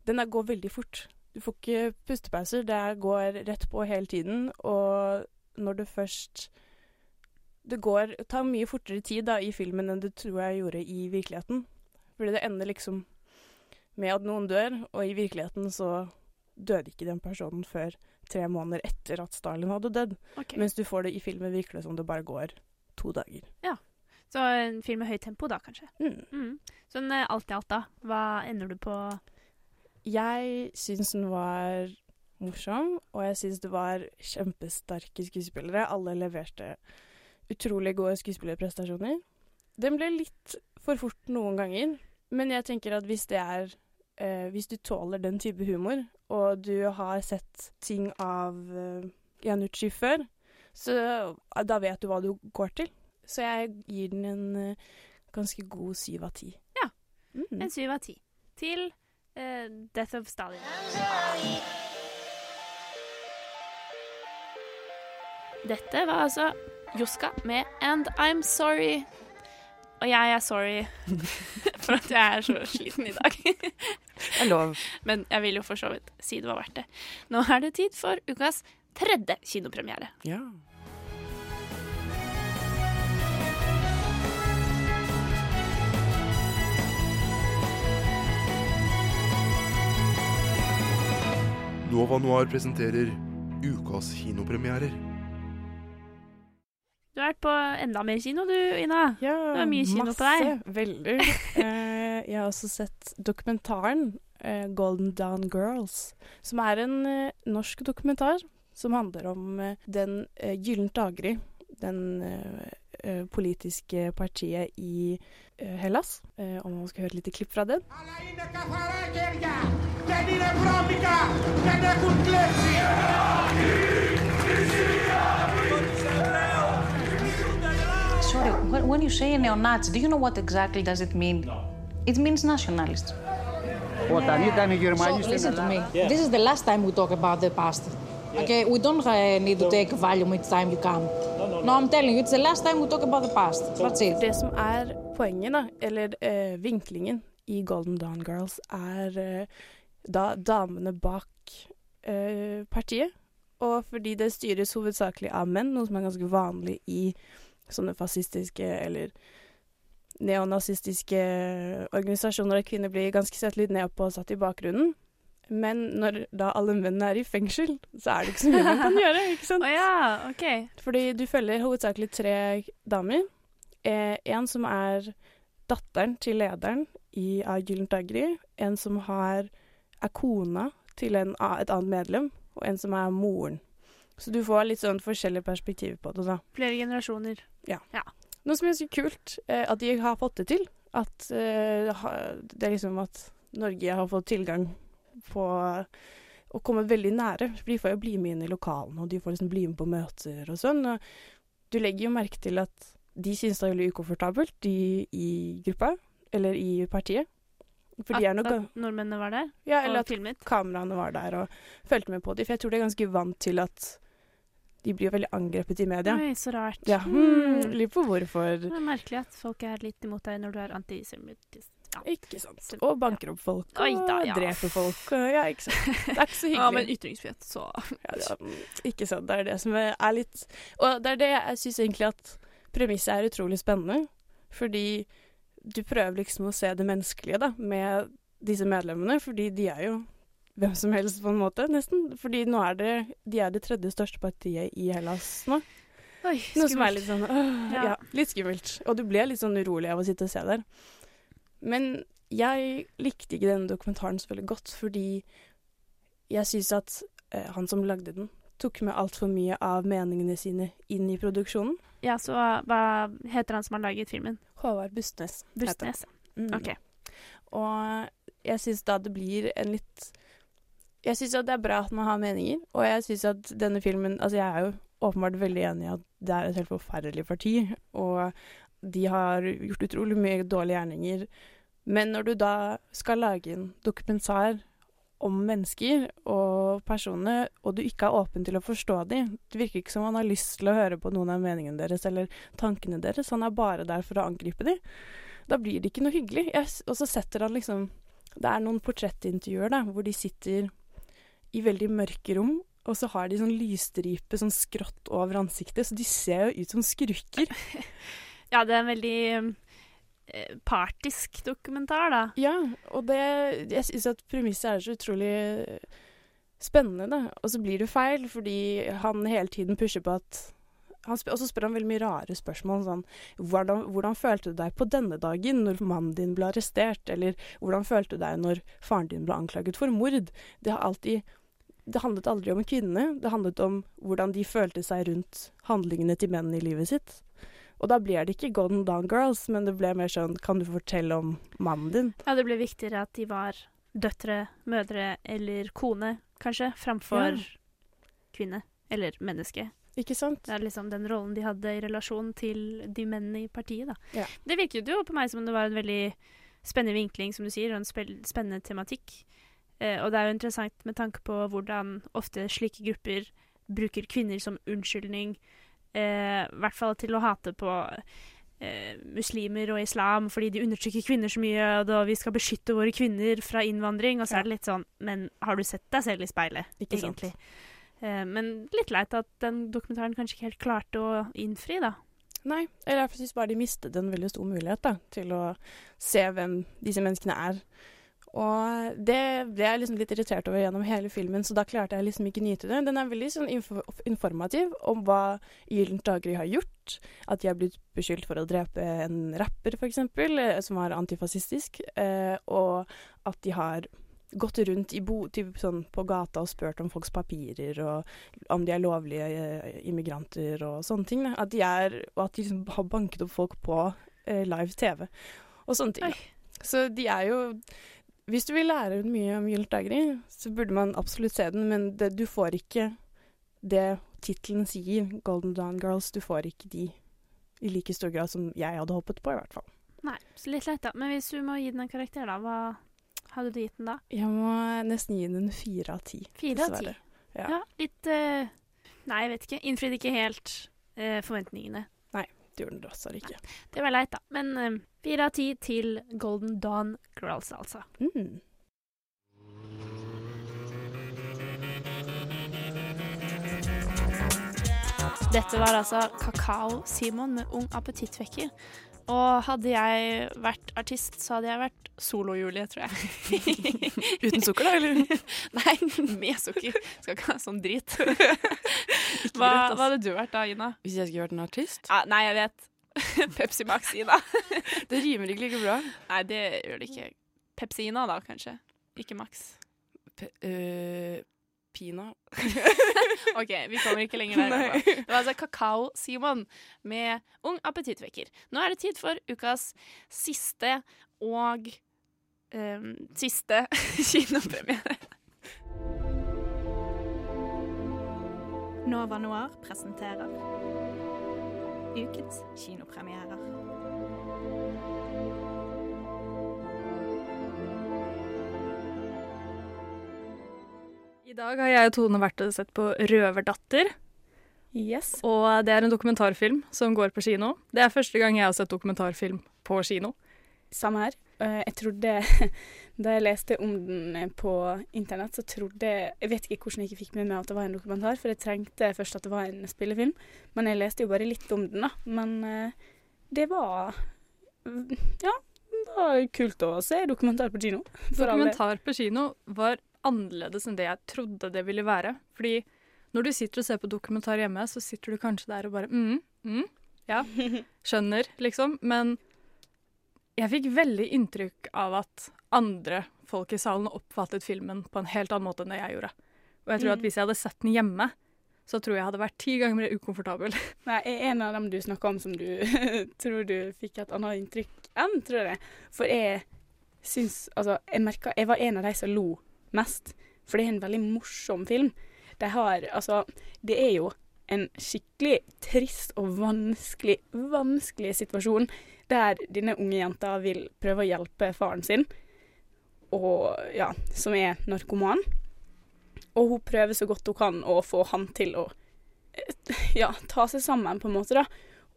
Den går veldig fort. Du får ikke pustepauser. Det går rett på hele tiden. Og når du først Det går, tar mye fortere tid da, i filmen enn det tror jeg gjorde i virkeligheten. Fordi det ender liksom med at noen dør, og i virkeligheten så døde ikke den personen før tre måneder etter at Stalin hadde dødd. Okay. Mens du får det i filmen virkelig som det bare går to dager. Ja. Så en film med høyt tempo, da, kanskje. Mm. Mm. Sånn eh, alt i alt, da. Hva ender du på? Jeg syns den var morsom, og jeg syns det var kjempesterke skuespillere. Alle leverte utrolig gode skuespillerprestasjoner. Den ble litt for fort noen ganger, men jeg tenker at hvis det er eh, Hvis du tåler den type humor, og du har sett ting av eh, Janucci før, så eh, da vet du hva du går til. Så jeg gir den en eh, ganske god syv av ti. Ja. Mm. En syv av ti. Til eh, Death of Stalin. Dette var altså Joska med And I'm Sorry. Og jeg er sorry (laughs) for at jeg er så sliten i dag. Det er lov. (laughs) Men jeg vil jo for så vidt si det var verdt det. Nå er det tid for ukas tredje kinopremiere. Ja. Nova Noir presenterer ukas kinopremierer. Du har vært på enda mer kino du, Ina. Ja, det var mye kino masse, på deg. Veldig. (laughs) Eh, jeg har også sett dokumentaren eh, 'Golden Down Girls', som er en eh, norsk dokumentar som handler om eh, den eh, gyllent daggry, den eh, politiske partiet i Hellas. om man skal høre litt klipp fra den. Ja! Sorry, when, when you say a neo-Nazi, do you know what exactly does it mean? It means nationalist. Όταν ήταν οι Γερμανοί So, στην listen to me. Ελλάδα. This is the last time we talk about the past. Okay, we don't uh, need to take volume each time you come. No, I'm telling you, it's the last time we talk about the past. That's it. Det som er poenget, da, eller eh, vinklingen i Golden Dawn Girls, er eh, da damene bak eh, partiet. Og fordi det styres hovedsakelig av menn, noe som er ganske vanlig i sånne fascistiske eller neonazistiske organisasjoner, der kvinner blir ganske sett litt ned på og satt i bakgrunnen. Men når da alle mennene er i fengsel, så er det ikke så mye man kan (laughs) gjøre. ikke sant? Å ja, ok. Fordi du følger hovedsakelig tre damer. Eh, en som er datteren til lederen i, av Gyllent daggry. En som har, er kona til en, et annet medlem. Og en som er moren. Så du får litt sånn forskjellige perspektiver på det. da. Flere generasjoner. Ja. Ja. Noe som er så kult, eh, at de har fått det til. At eh, det er liksom at Norge har fått tilgang på å komme veldig nære. De får jo bli med inn i lokalene, og de får liksom bli med på møter og sånn. Og du legger jo merke til at de synes det er veldig ukomfortabelt, de i gruppa, eller i partiet. For er At, nok at nordmennene var der ja, og eller at filmet. kameraene var der og fulgte med på dem. For jeg tror de er ganske vant til at de blir jo veldig angrepet i media. Oi, så rart. Ja, Hmm. hmm, Lurer på hvorfor. Det er merkelig at folk er litt imot deg når du er antisemittisk. Ikke sant. Og banker opp folk, og Oi da, ja. dreper folk. Ja, ikke sant. Det er ikke så hyggelig. (laughs) Ja, men ytringsfrihet, så ja, er, Ikke sant. Det er det som er litt Og det er det jeg syns egentlig at premisset er utrolig spennende. Fordi du prøver liksom å se det menneskelige da, med disse medlemmene, fordi de er jo hvem som helst, på en måte, nesten. Fordi nå er det De er det tredje største partiet i Hellas nå. Oi, Noe som er litt sånn øh, Ja. ja. litt skummelt. Og du ble litt sånn urolig av å sitte og se der. Men jeg likte ikke denne dokumentaren så veldig godt, fordi jeg syns at eh, han som lagde den, tok med altfor mye av meningene sine inn i produksjonen. Ja, så hva heter han som har laget filmen? Håvard Bustnes. Bustnes. Mm. Ok. Og jeg syns da det blir en litt Jeg syns at det er bra at man har meninger, og jeg syns at denne filmen Altså, jeg er jo åpenbart veldig enig i at det er et helt forferdelig parti, og de har gjort utrolig mye dårlige gjerninger. Men når du da skal lage en dokumentar om mennesker og personer, og du ikke er åpen til å forstå dem Det virker ikke som han har lyst til å høre på noen av meningene deres eller tankene deres. Han er bare der for å angripe dem. Da blir det ikke noe hyggelig. Og så setter han liksom Det er noen portrettintervjuer da, hvor de sitter i veldig mørke rom, og så har de sånn lysstripe sånn skrått over ansiktet, så de ser jo ut som skurker. (laughs) Ja, det er en veldig eh, partisk dokumentar, da. Ja, og det Jeg syns at premisset er så utrolig spennende, da. Og så blir det feil, fordi han hele tiden pusher på at Og så spør han veldig mye rare spørsmål, sånn hvordan, hvordan følte du deg på denne dagen når mannen din ble arrestert? Eller hvordan følte du deg når faren din ble anklaget for mord? Det har alltid Det handlet aldri om kvinnene. Det handlet om hvordan de følte seg rundt handlingene til mennene i livet sitt. Og da blir det ikke Golden Down Girls, men det ble mer sånn Kan du fortelle om mannen din? Ja, det ble viktigere at de var døtre, mødre eller kone, kanskje, framfor Ja. kvinne eller menneske. Ikke sant? Det er liksom den rollen de hadde i relasjon til de mennene i partiet, da. Ja. Det virket jo på meg som om det var en veldig spennende vinkling, som du sier, og en spennende tematikk. Eh, og det er jo interessant med tanke på hvordan ofte slike grupper bruker kvinner som unnskyldning, eh, i hvert fall til å hate på eh, muslimer og islam fordi de undertrykker kvinner så mye, og da vi skal beskytte våre kvinner fra innvandring. Og så er det litt sånn Men har du sett deg selv i speilet, Ikke sant. Eh, men litt leit at den dokumentaren kanskje ikke helt klarte å innfri, da. Nei, eller jeg syns bare de mistet en veldig stor mulighet da, til å se hvem disse menneskene er. Og det ble jeg liksom litt irritert over gjennom hele filmen, så da klarte jeg liksom ikke nyte det. Den er veldig sånn informativ om hva Gyllent daggry har gjort. At de har blitt beskyldt for å drepe en rapper, f.eks., som var antifascistisk. Eh, og at de har gått rundt i bo, typ, sånn, på gata og spurt om folks papirer, og om de er lovlige eh, immigranter og sånne ting. Da. At de er, og at de liksom har banket opp folk på eh, live TV og sånne ting. Da. Så de er jo Hvis du vil lære mye om Gyllent daggry, så burde man absolutt se den, men det, du får ikke det tittelen sier, Golden Dawn Girls. Du får ikke de i like stor grad som jeg hadde håpet på, i hvert fall. Nei, så litt leit, da. Men hvis du må gi den en karakter, da, hva hadde du gitt den da? Jeg må nesten gi den fire av ti. Fire av ti? Ja. Ja. litt uh, Nei, jeg vet ikke. Innfridde ikke helt uh, forventningene. Nei, det gjorde den dessverre ikke. Det var leit, da. Men fire uh, av ti til Golden Dawn Girls, altså. Mm. Dette var altså Kakao Simon med Ung appetittvekker. Og hadde jeg vært artist, så hadde jeg vært Solo-Julie, tror jeg. (laughs) (laughs) Uten sukker, da, eller? (laughs) Nei, med sukker. Skal ikke ha sånn drit. hva, greit, hva hadde du vært da, Ina? Hvis jeg skulle vært en artist? Ah, nei, jeg vet. Pepsi Max Ina. det rimer ikke like bra. Nei, det gjør det ikke. Pepsi Ina, da, kanskje. Ikke Max. Pe øh, Pina. (laughs) OK, vi kommer ikke lenger der. Det var altså Kakao-Simon med Ung appetittvekker. Nå er det tid for ukas siste og um, siste (laughs) kinopremiere. Nova Noir presenterer ukens kinopremierer. Dag har jeg og Tone vært og sett på Røverdatter. Yes. Og det er en dokumentarfilm som går på kino. Det er første gang jeg har sett dokumentarfilm på kino. Samme her. Eh, jeg trodde (laughs) Da jeg leste om den eh, på internett, så trodde jeg Jeg vet ikke hvordan jeg ikke fikk med meg at det var en dokumentar, for jeg trengte først at det var en spillefilm. Men jeg leste jo bare litt om den, da. Men eh, det var Ja, det var kult å se dokumentar på kino. Dokumentar på kino var annerledes enn det jeg trodde det ville være. Fordi når du sitter og ser på dokumentar hjemme, så sitter du kanskje der og bare mm, mm, ja, (laughs) skjønner, liksom. Men jeg fikk veldig inntrykk av at andre folk i salen oppfattet filmen på en helt annen måte enn det jeg gjorde. Og jeg tror at Mm. hvis jeg hadde sett den hjemme, så tror jeg jeg hadde vært ti ganger mer ukomfortabel. (laughs) Nei, jeg er en av dem du snakker om som du (laughs) tror du fikk et annet inntrykk enn, tror jeg. For jeg syns Altså, jeg merka Jeg var en av de som lo mest. For det er en veldig morsom film. Det, har Altså, det er jo en skikkelig trist og vanskelig, vanskelig situasjon der denne unge jenta vil prøve å hjelpe faren sin, og ja, som er narkoman. Og hun prøver så godt hun kan å få han til å ja, ta seg sammen, på en måte, da,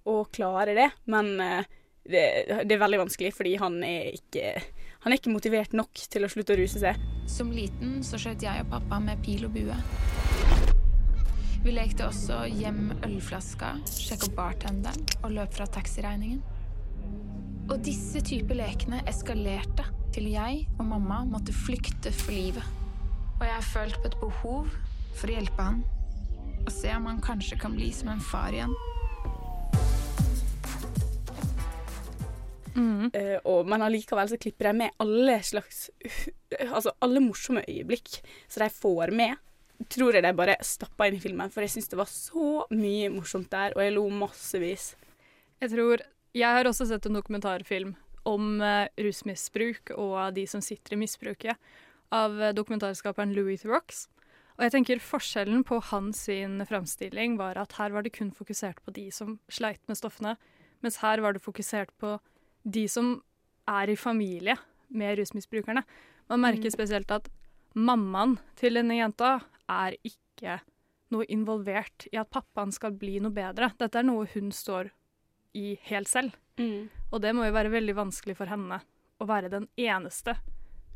og klare det. Men eh, det, det er veldig vanskelig, fordi han er ikke Han er ikke motivert nok til å slutte å ruse seg. Som liten så skjøt jeg og pappa med pil og bue. Vi lekte også hjem ølflaska, sjekka bartenderen og løp fra taxiregningen. Og disse typer lekene eskalerte til jeg og mamma måtte flykte for livet. Og jeg har følt på et behov for å hjelpe han, og se om han kanskje kan bli som en far igjen. Eh, og, men allikevel så klipper de med alle slags (laughs) Altså alle morsomme øyeblikk så de får med. Tror jeg de bare stappa inn i filmen, for jeg syns det var så mye morsomt der, og jeg lo massevis. Jeg tror Jeg har også sett en dokumentarfilm om uh, rusmisbruk og de som sitter i misbruket, av eh, dokumentarskaperen Louis Rocks. Og jeg tenker Forskjellen på hans sin framstilling var at her var det kun fokusert på de som sleit med stoffene, mens her var det fokusert på de som er i familie med rusmisbrukerne. Man merker Mm. spesielt at mammaen til denne jenta er ikke noe involvert i at pappaen skal bli noe bedre. Dette er noe hun står i helt selv. Mm. Og det må jo være veldig vanskelig for henne å være den eneste.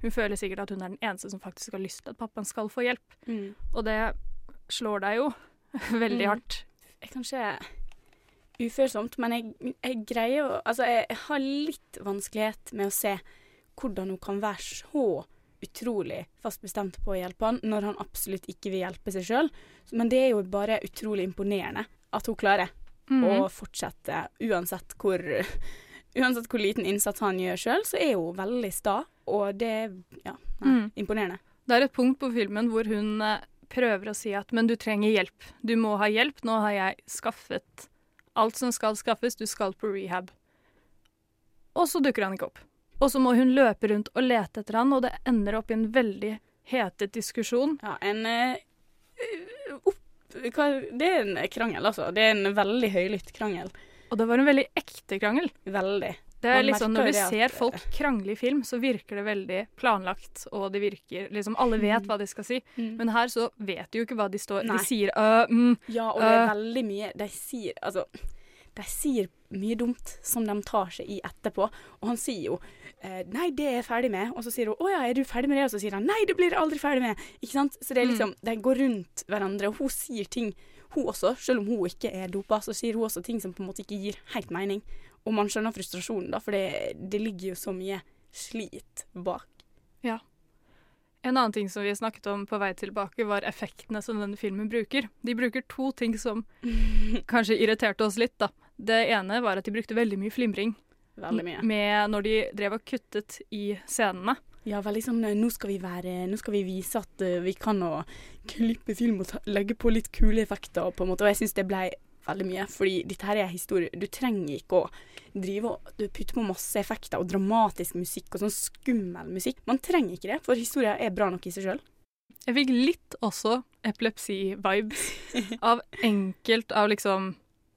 Hun føler sikkert at hun er den eneste som faktisk har lyst til at pappaen skal få hjelp. Mm. Og det slår deg jo (laughs) veldig Mm. hardt. Kanskje ufølsomt, men jeg, jeg greier å Altså, jeg har litt vanskelighet med å se hvordan hun kan være så utrolig fast bestemt på å hjelpe han, når han absolutt ikke vil hjelpe seg sjøl. Men det er jo bare utrolig imponerende at hun klarer mm. å fortsette, uansett hvor (laughs) Uansett hvor liten innsats han gjør sjøl, så er hun veldig sta, og det er ja, Mm. imponerende. Det er et punkt på filmen hvor hun eh, prøver å si at men du trenger hjelp. Du må ha hjelp. Nå har jeg skaffet alt som skal skaffes. Du skal på rehab. Og så dukker han ikke opp. Og så må hun løpe rundt og lete etter han, og det ender opp i en veldig hetet diskusjon. Ja, en uh, opp, hva, Det er en krangel, altså. Det er en veldig høylytt krangel. Og det var en veldig ekte krangel. Veldig. Det er liksom, Når du ser folk krangle i film, så virker det veldig planlagt, og det virker liksom Alle vet Mm. hva de skal si, Mm. men her så vet de jo ikke hva de står Nei. De sier øh, mm, Ja, og det er veldig mye De sier altså De sier mye dumt som de tar seg i etterpå. Og han sier jo 'Nei, det er jeg ferdig med.' Og så sier hun 'Å ja, er du ferdig med det?' Og så sier han 'Nei, det blir jeg aldri ferdig med'. Ikke sant? Så det er Mm. liksom De går rundt hverandre, og hun sier ting, hun også, selv om hun ikke er dopa, så sier hun også ting som på en måte ikke gir helt mening. Og man skjønner frustrasjonen, da, for det, det ligger jo så mye slit bak. Ja. En annen ting som vi snakket om på vei tilbake, var effektene som denne filmen bruker. De bruker to ting som (laughs) kanskje irriterte oss litt, da. Det ene var at de brukte veldig mye flimring. Veldig mye. Med når de drev og kuttet i scenene. Ja, veldig sånn eh, Nå skal vi være Nå skal vi vise at eh, vi kan å klippe film og ta, legge på litt kule effekter, på en måte. Og jeg syns det ble veldig mye. Fordi dette her er historie. Du trenger ikke å drive og du putte på masse effekter og dramatisk musikk og sånn skummel musikk. Man trenger ikke det, for historia er bra nok i seg sjøl. Jeg fikk litt også epilepsi-vibes (laughs) av enkelt av liksom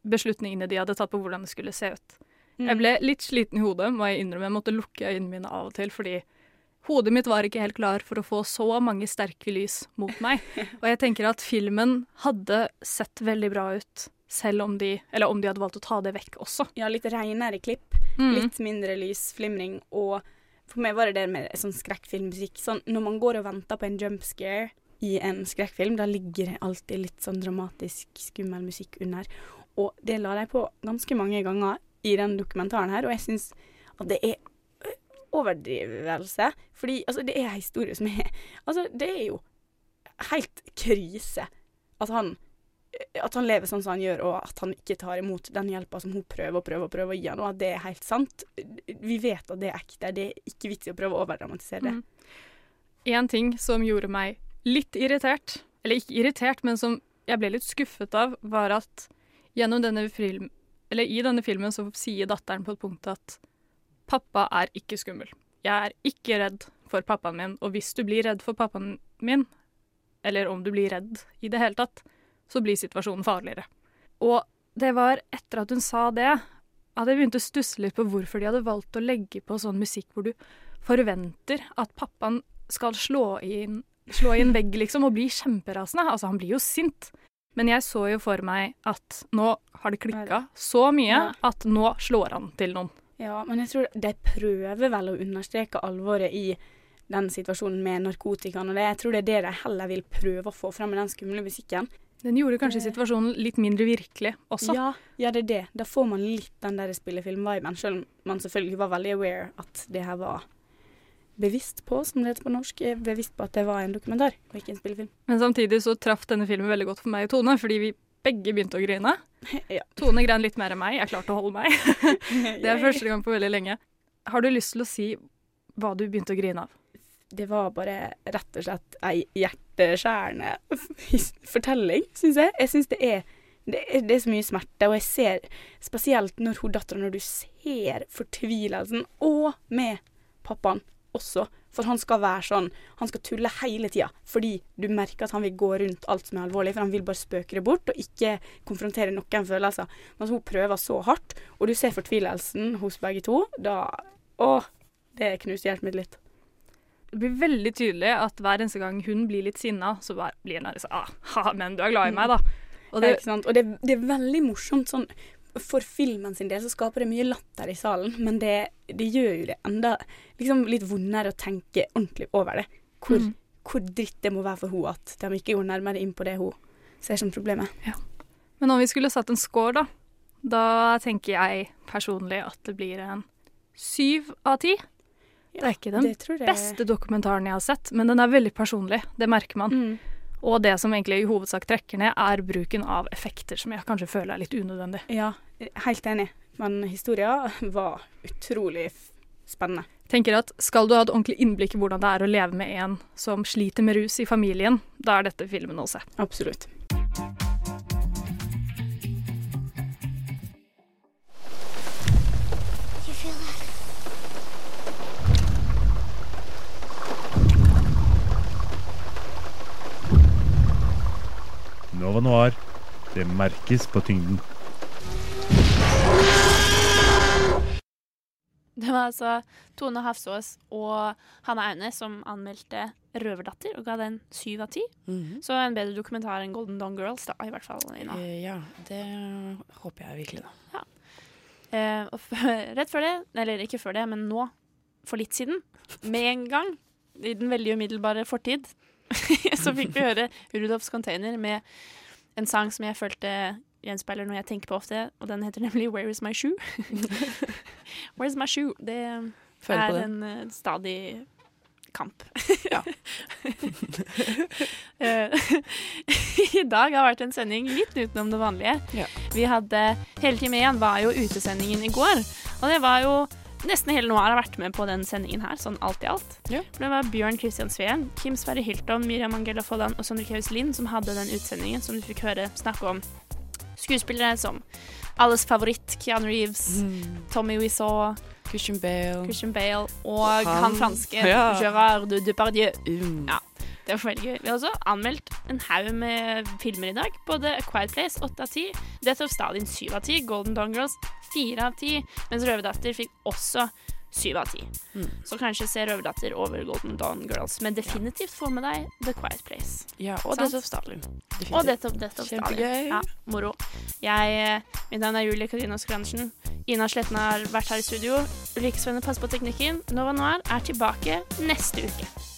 beslutningene de hadde tatt på hvordan det skulle se ut. Mm. Jeg ble litt sliten i hodet, må jeg innrømme. Jeg måtte lukke øynene mine av og til, fordi hodet mitt var ikke helt klar for å få så mange sterke lys mot meg. (laughs) Og jeg tenker at filmen hadde sett veldig bra ut, selv om de Eller om de hadde valgt å ta det vekk også. Ja, litt reinere klipp, Mm. litt mindre lysflimring og For meg var det det med sånn skrekkfilmmusikk. Sånn, når man går og venter på en jumpscare i en skrekkfilm, da ligger det alltid litt sånn dramatisk, skummel musikk under. Og det la de på ganske mange ganger i den dokumentaren her, og jeg syns at det er overdrivelse. Fordi altså, det er en historie som er Altså, det er jo helt krise at han at han lever sånn som han gjør, og at han ikke tar imot den hjelpa som hun prøver og prøver og prøver å gi han, og at det er helt sant. Vi vet at det er ekte. Det er ikke vits i å prøve å overdramatisere det. Mm. En ting som gjorde meg litt irritert, eller ikke irritert, men som jeg ble litt skuffet av, var at gjennom denne film, eller i denne filmen så sier datteren på et punkt at pappa er ikke skummel. Jeg er ikke redd for pappaen min, og hvis du blir redd for pappaen min, eller om du blir redd i det hele tatt, så blir situasjonen farligere. Og det var etter at hun sa det, at jeg begynte å stusse litt på hvorfor de hadde valgt å legge på sånn musikk hvor du forventer at pappaen skal slå inn, slå i en vegg, liksom, og bli kjemperasende. Altså, han blir jo sint. Men jeg så jo for meg at nå har det klikka så mye at nå slår han til noen. Ja, men jeg tror de prøver vel å understreke alvoret i den situasjonen med narkotikaen og det. Jeg tror det er det de heller vil prøve å få fram med den skumle musikken. Den gjorde kanskje situasjonen litt mindre virkelig også. Ja, ja, det er det. Da får man litt den der spillefilm-viben, selv om man selvfølgelig var veldig aware at det her var bevisst på, som det heter på norsk, eh, bevisst på at det var en dokumentar og ikke en spillefilm. Men samtidig så traff denne filmen veldig godt for meg og Tone, fordi vi begge begynte å grine. (laughs) Ja. Tone grein litt mer enn meg. Jeg klarte å holde meg. (laughs) det er (laughs) første gang på veldig lenge. Har du lyst til å si hva du begynte å grine av? Det var bare rett og slett ei hjerteskjærende (laughs) fortelling, syns jeg. Jeg syns det det det er så mye smerte, og jeg ser spesielt når hun dattera Når du ser fortvilelsen, og med pappaen også. For han skal være sånn Han skal tulle hele tida fordi du merker at han vil gå rundt alt som er alvorlig, for han vil bare spøke det bort og ikke konfrontere noen følelser. Men hun prøver så hardt, og du ser fortvilelsen hos begge to. Da Å, det knuser hjertet mitt litt. Det blir veldig tydelig at hver eneste gang hun blir litt sinna, så blir hun sånn ah, ha, men du er glad i meg, da. Og Ja, det, ikke sant? Og det, det er veldig morsomt sånn For filmen sin del så skaper det mye latter i salen, men det, det gjør jo det enda liksom litt vondere å tenke ordentlig over det. Hvor, Mm. hvor dritt det må være for henne at de ikke går nærmere inn på det hun ser som problemet. Men om vi skulle satt en score, da, da tenker jeg personlig at det blir en syv av ti. Det er ikke den jeg- beste dokumentaren jeg har sett, men den er veldig personlig. Det merker man. Mm. Og det som egentlig i hovedsak trekker ned, er bruken av effekter, som jeg kanskje føler er litt unødvendig. Ja, helt enig. Men historia var utrolig spennende. tenker at Skal du ha et ordentlig innblikk i hvordan det er å leve med en som sliter med rus i familien, da er dette filmen å se. Absolutt. Nova Noir. Det merkes på tyngden. Det var altså Tone Hafsås og Hanna Aune som anmeldte 'Røverdatter' og ga den syv av ti. Mhm. Så en bedre dokumentar enn 'Golden Dawn Girls', da, i hvert fall. Ina. Eh, ja, det håper jeg virkelig, da. Eh, og (laughs) rett før det, eller ikke før det, men nå, for litt siden, med en gang, i den veldig umiddelbare fortid, (laughs) så fikk vi høre Rudolfs Container med en sang som jeg følte gjenspeiler noe jeg tenker på ofte, og den heter nemlig 'Where Is My Shoe'. (laughs) Where's My Shoe? Det Føler er en uh, stadig kamp. (laughs) Eh, I dag har vært en sending litt utenom det vanlige. Vi hadde Hele Time igjen var jo utesendingen i går, og det var jo Nesten hele Noir har vært med på den sendingen her, sånn alt i alt. Ja. det var Bjørn Christian Sveen, Kim Sverre Hilton, Miriam Angela Folland og Sondre Kaus Lind som hadde den utsendingen som du fikk høre snakke om skuespillere som alles favoritt Keanu Reeves, Tommy Wiseau, Christian Bale, Christian Bale og han, Han- franske Ja. Gérard Depardieu. Ja, det var veldig gøy. Vi har også anmeldt en haug med filmer i dag. Både A Quiet Place 8 av 10, Death of Stalin 7 av 10, Golden Dawn Girls 4 av 10, mens Røverdatter fikk også 7 av ti. Mm. Så kanskje se Røverdatter over Golden Dawn Girls, men definitivt få med deg The Quiet Place. Ja, og Death of Stalin. Definitivt. Og Death of, Death of Stalin. Ja, moro. Jeg, eh, mitt navn er Julie Karina Skrandersen. Ina Sletten har vært her i studio. Ulrikke Svenne passer på teknikken. Nova Noir er tilbake neste uke.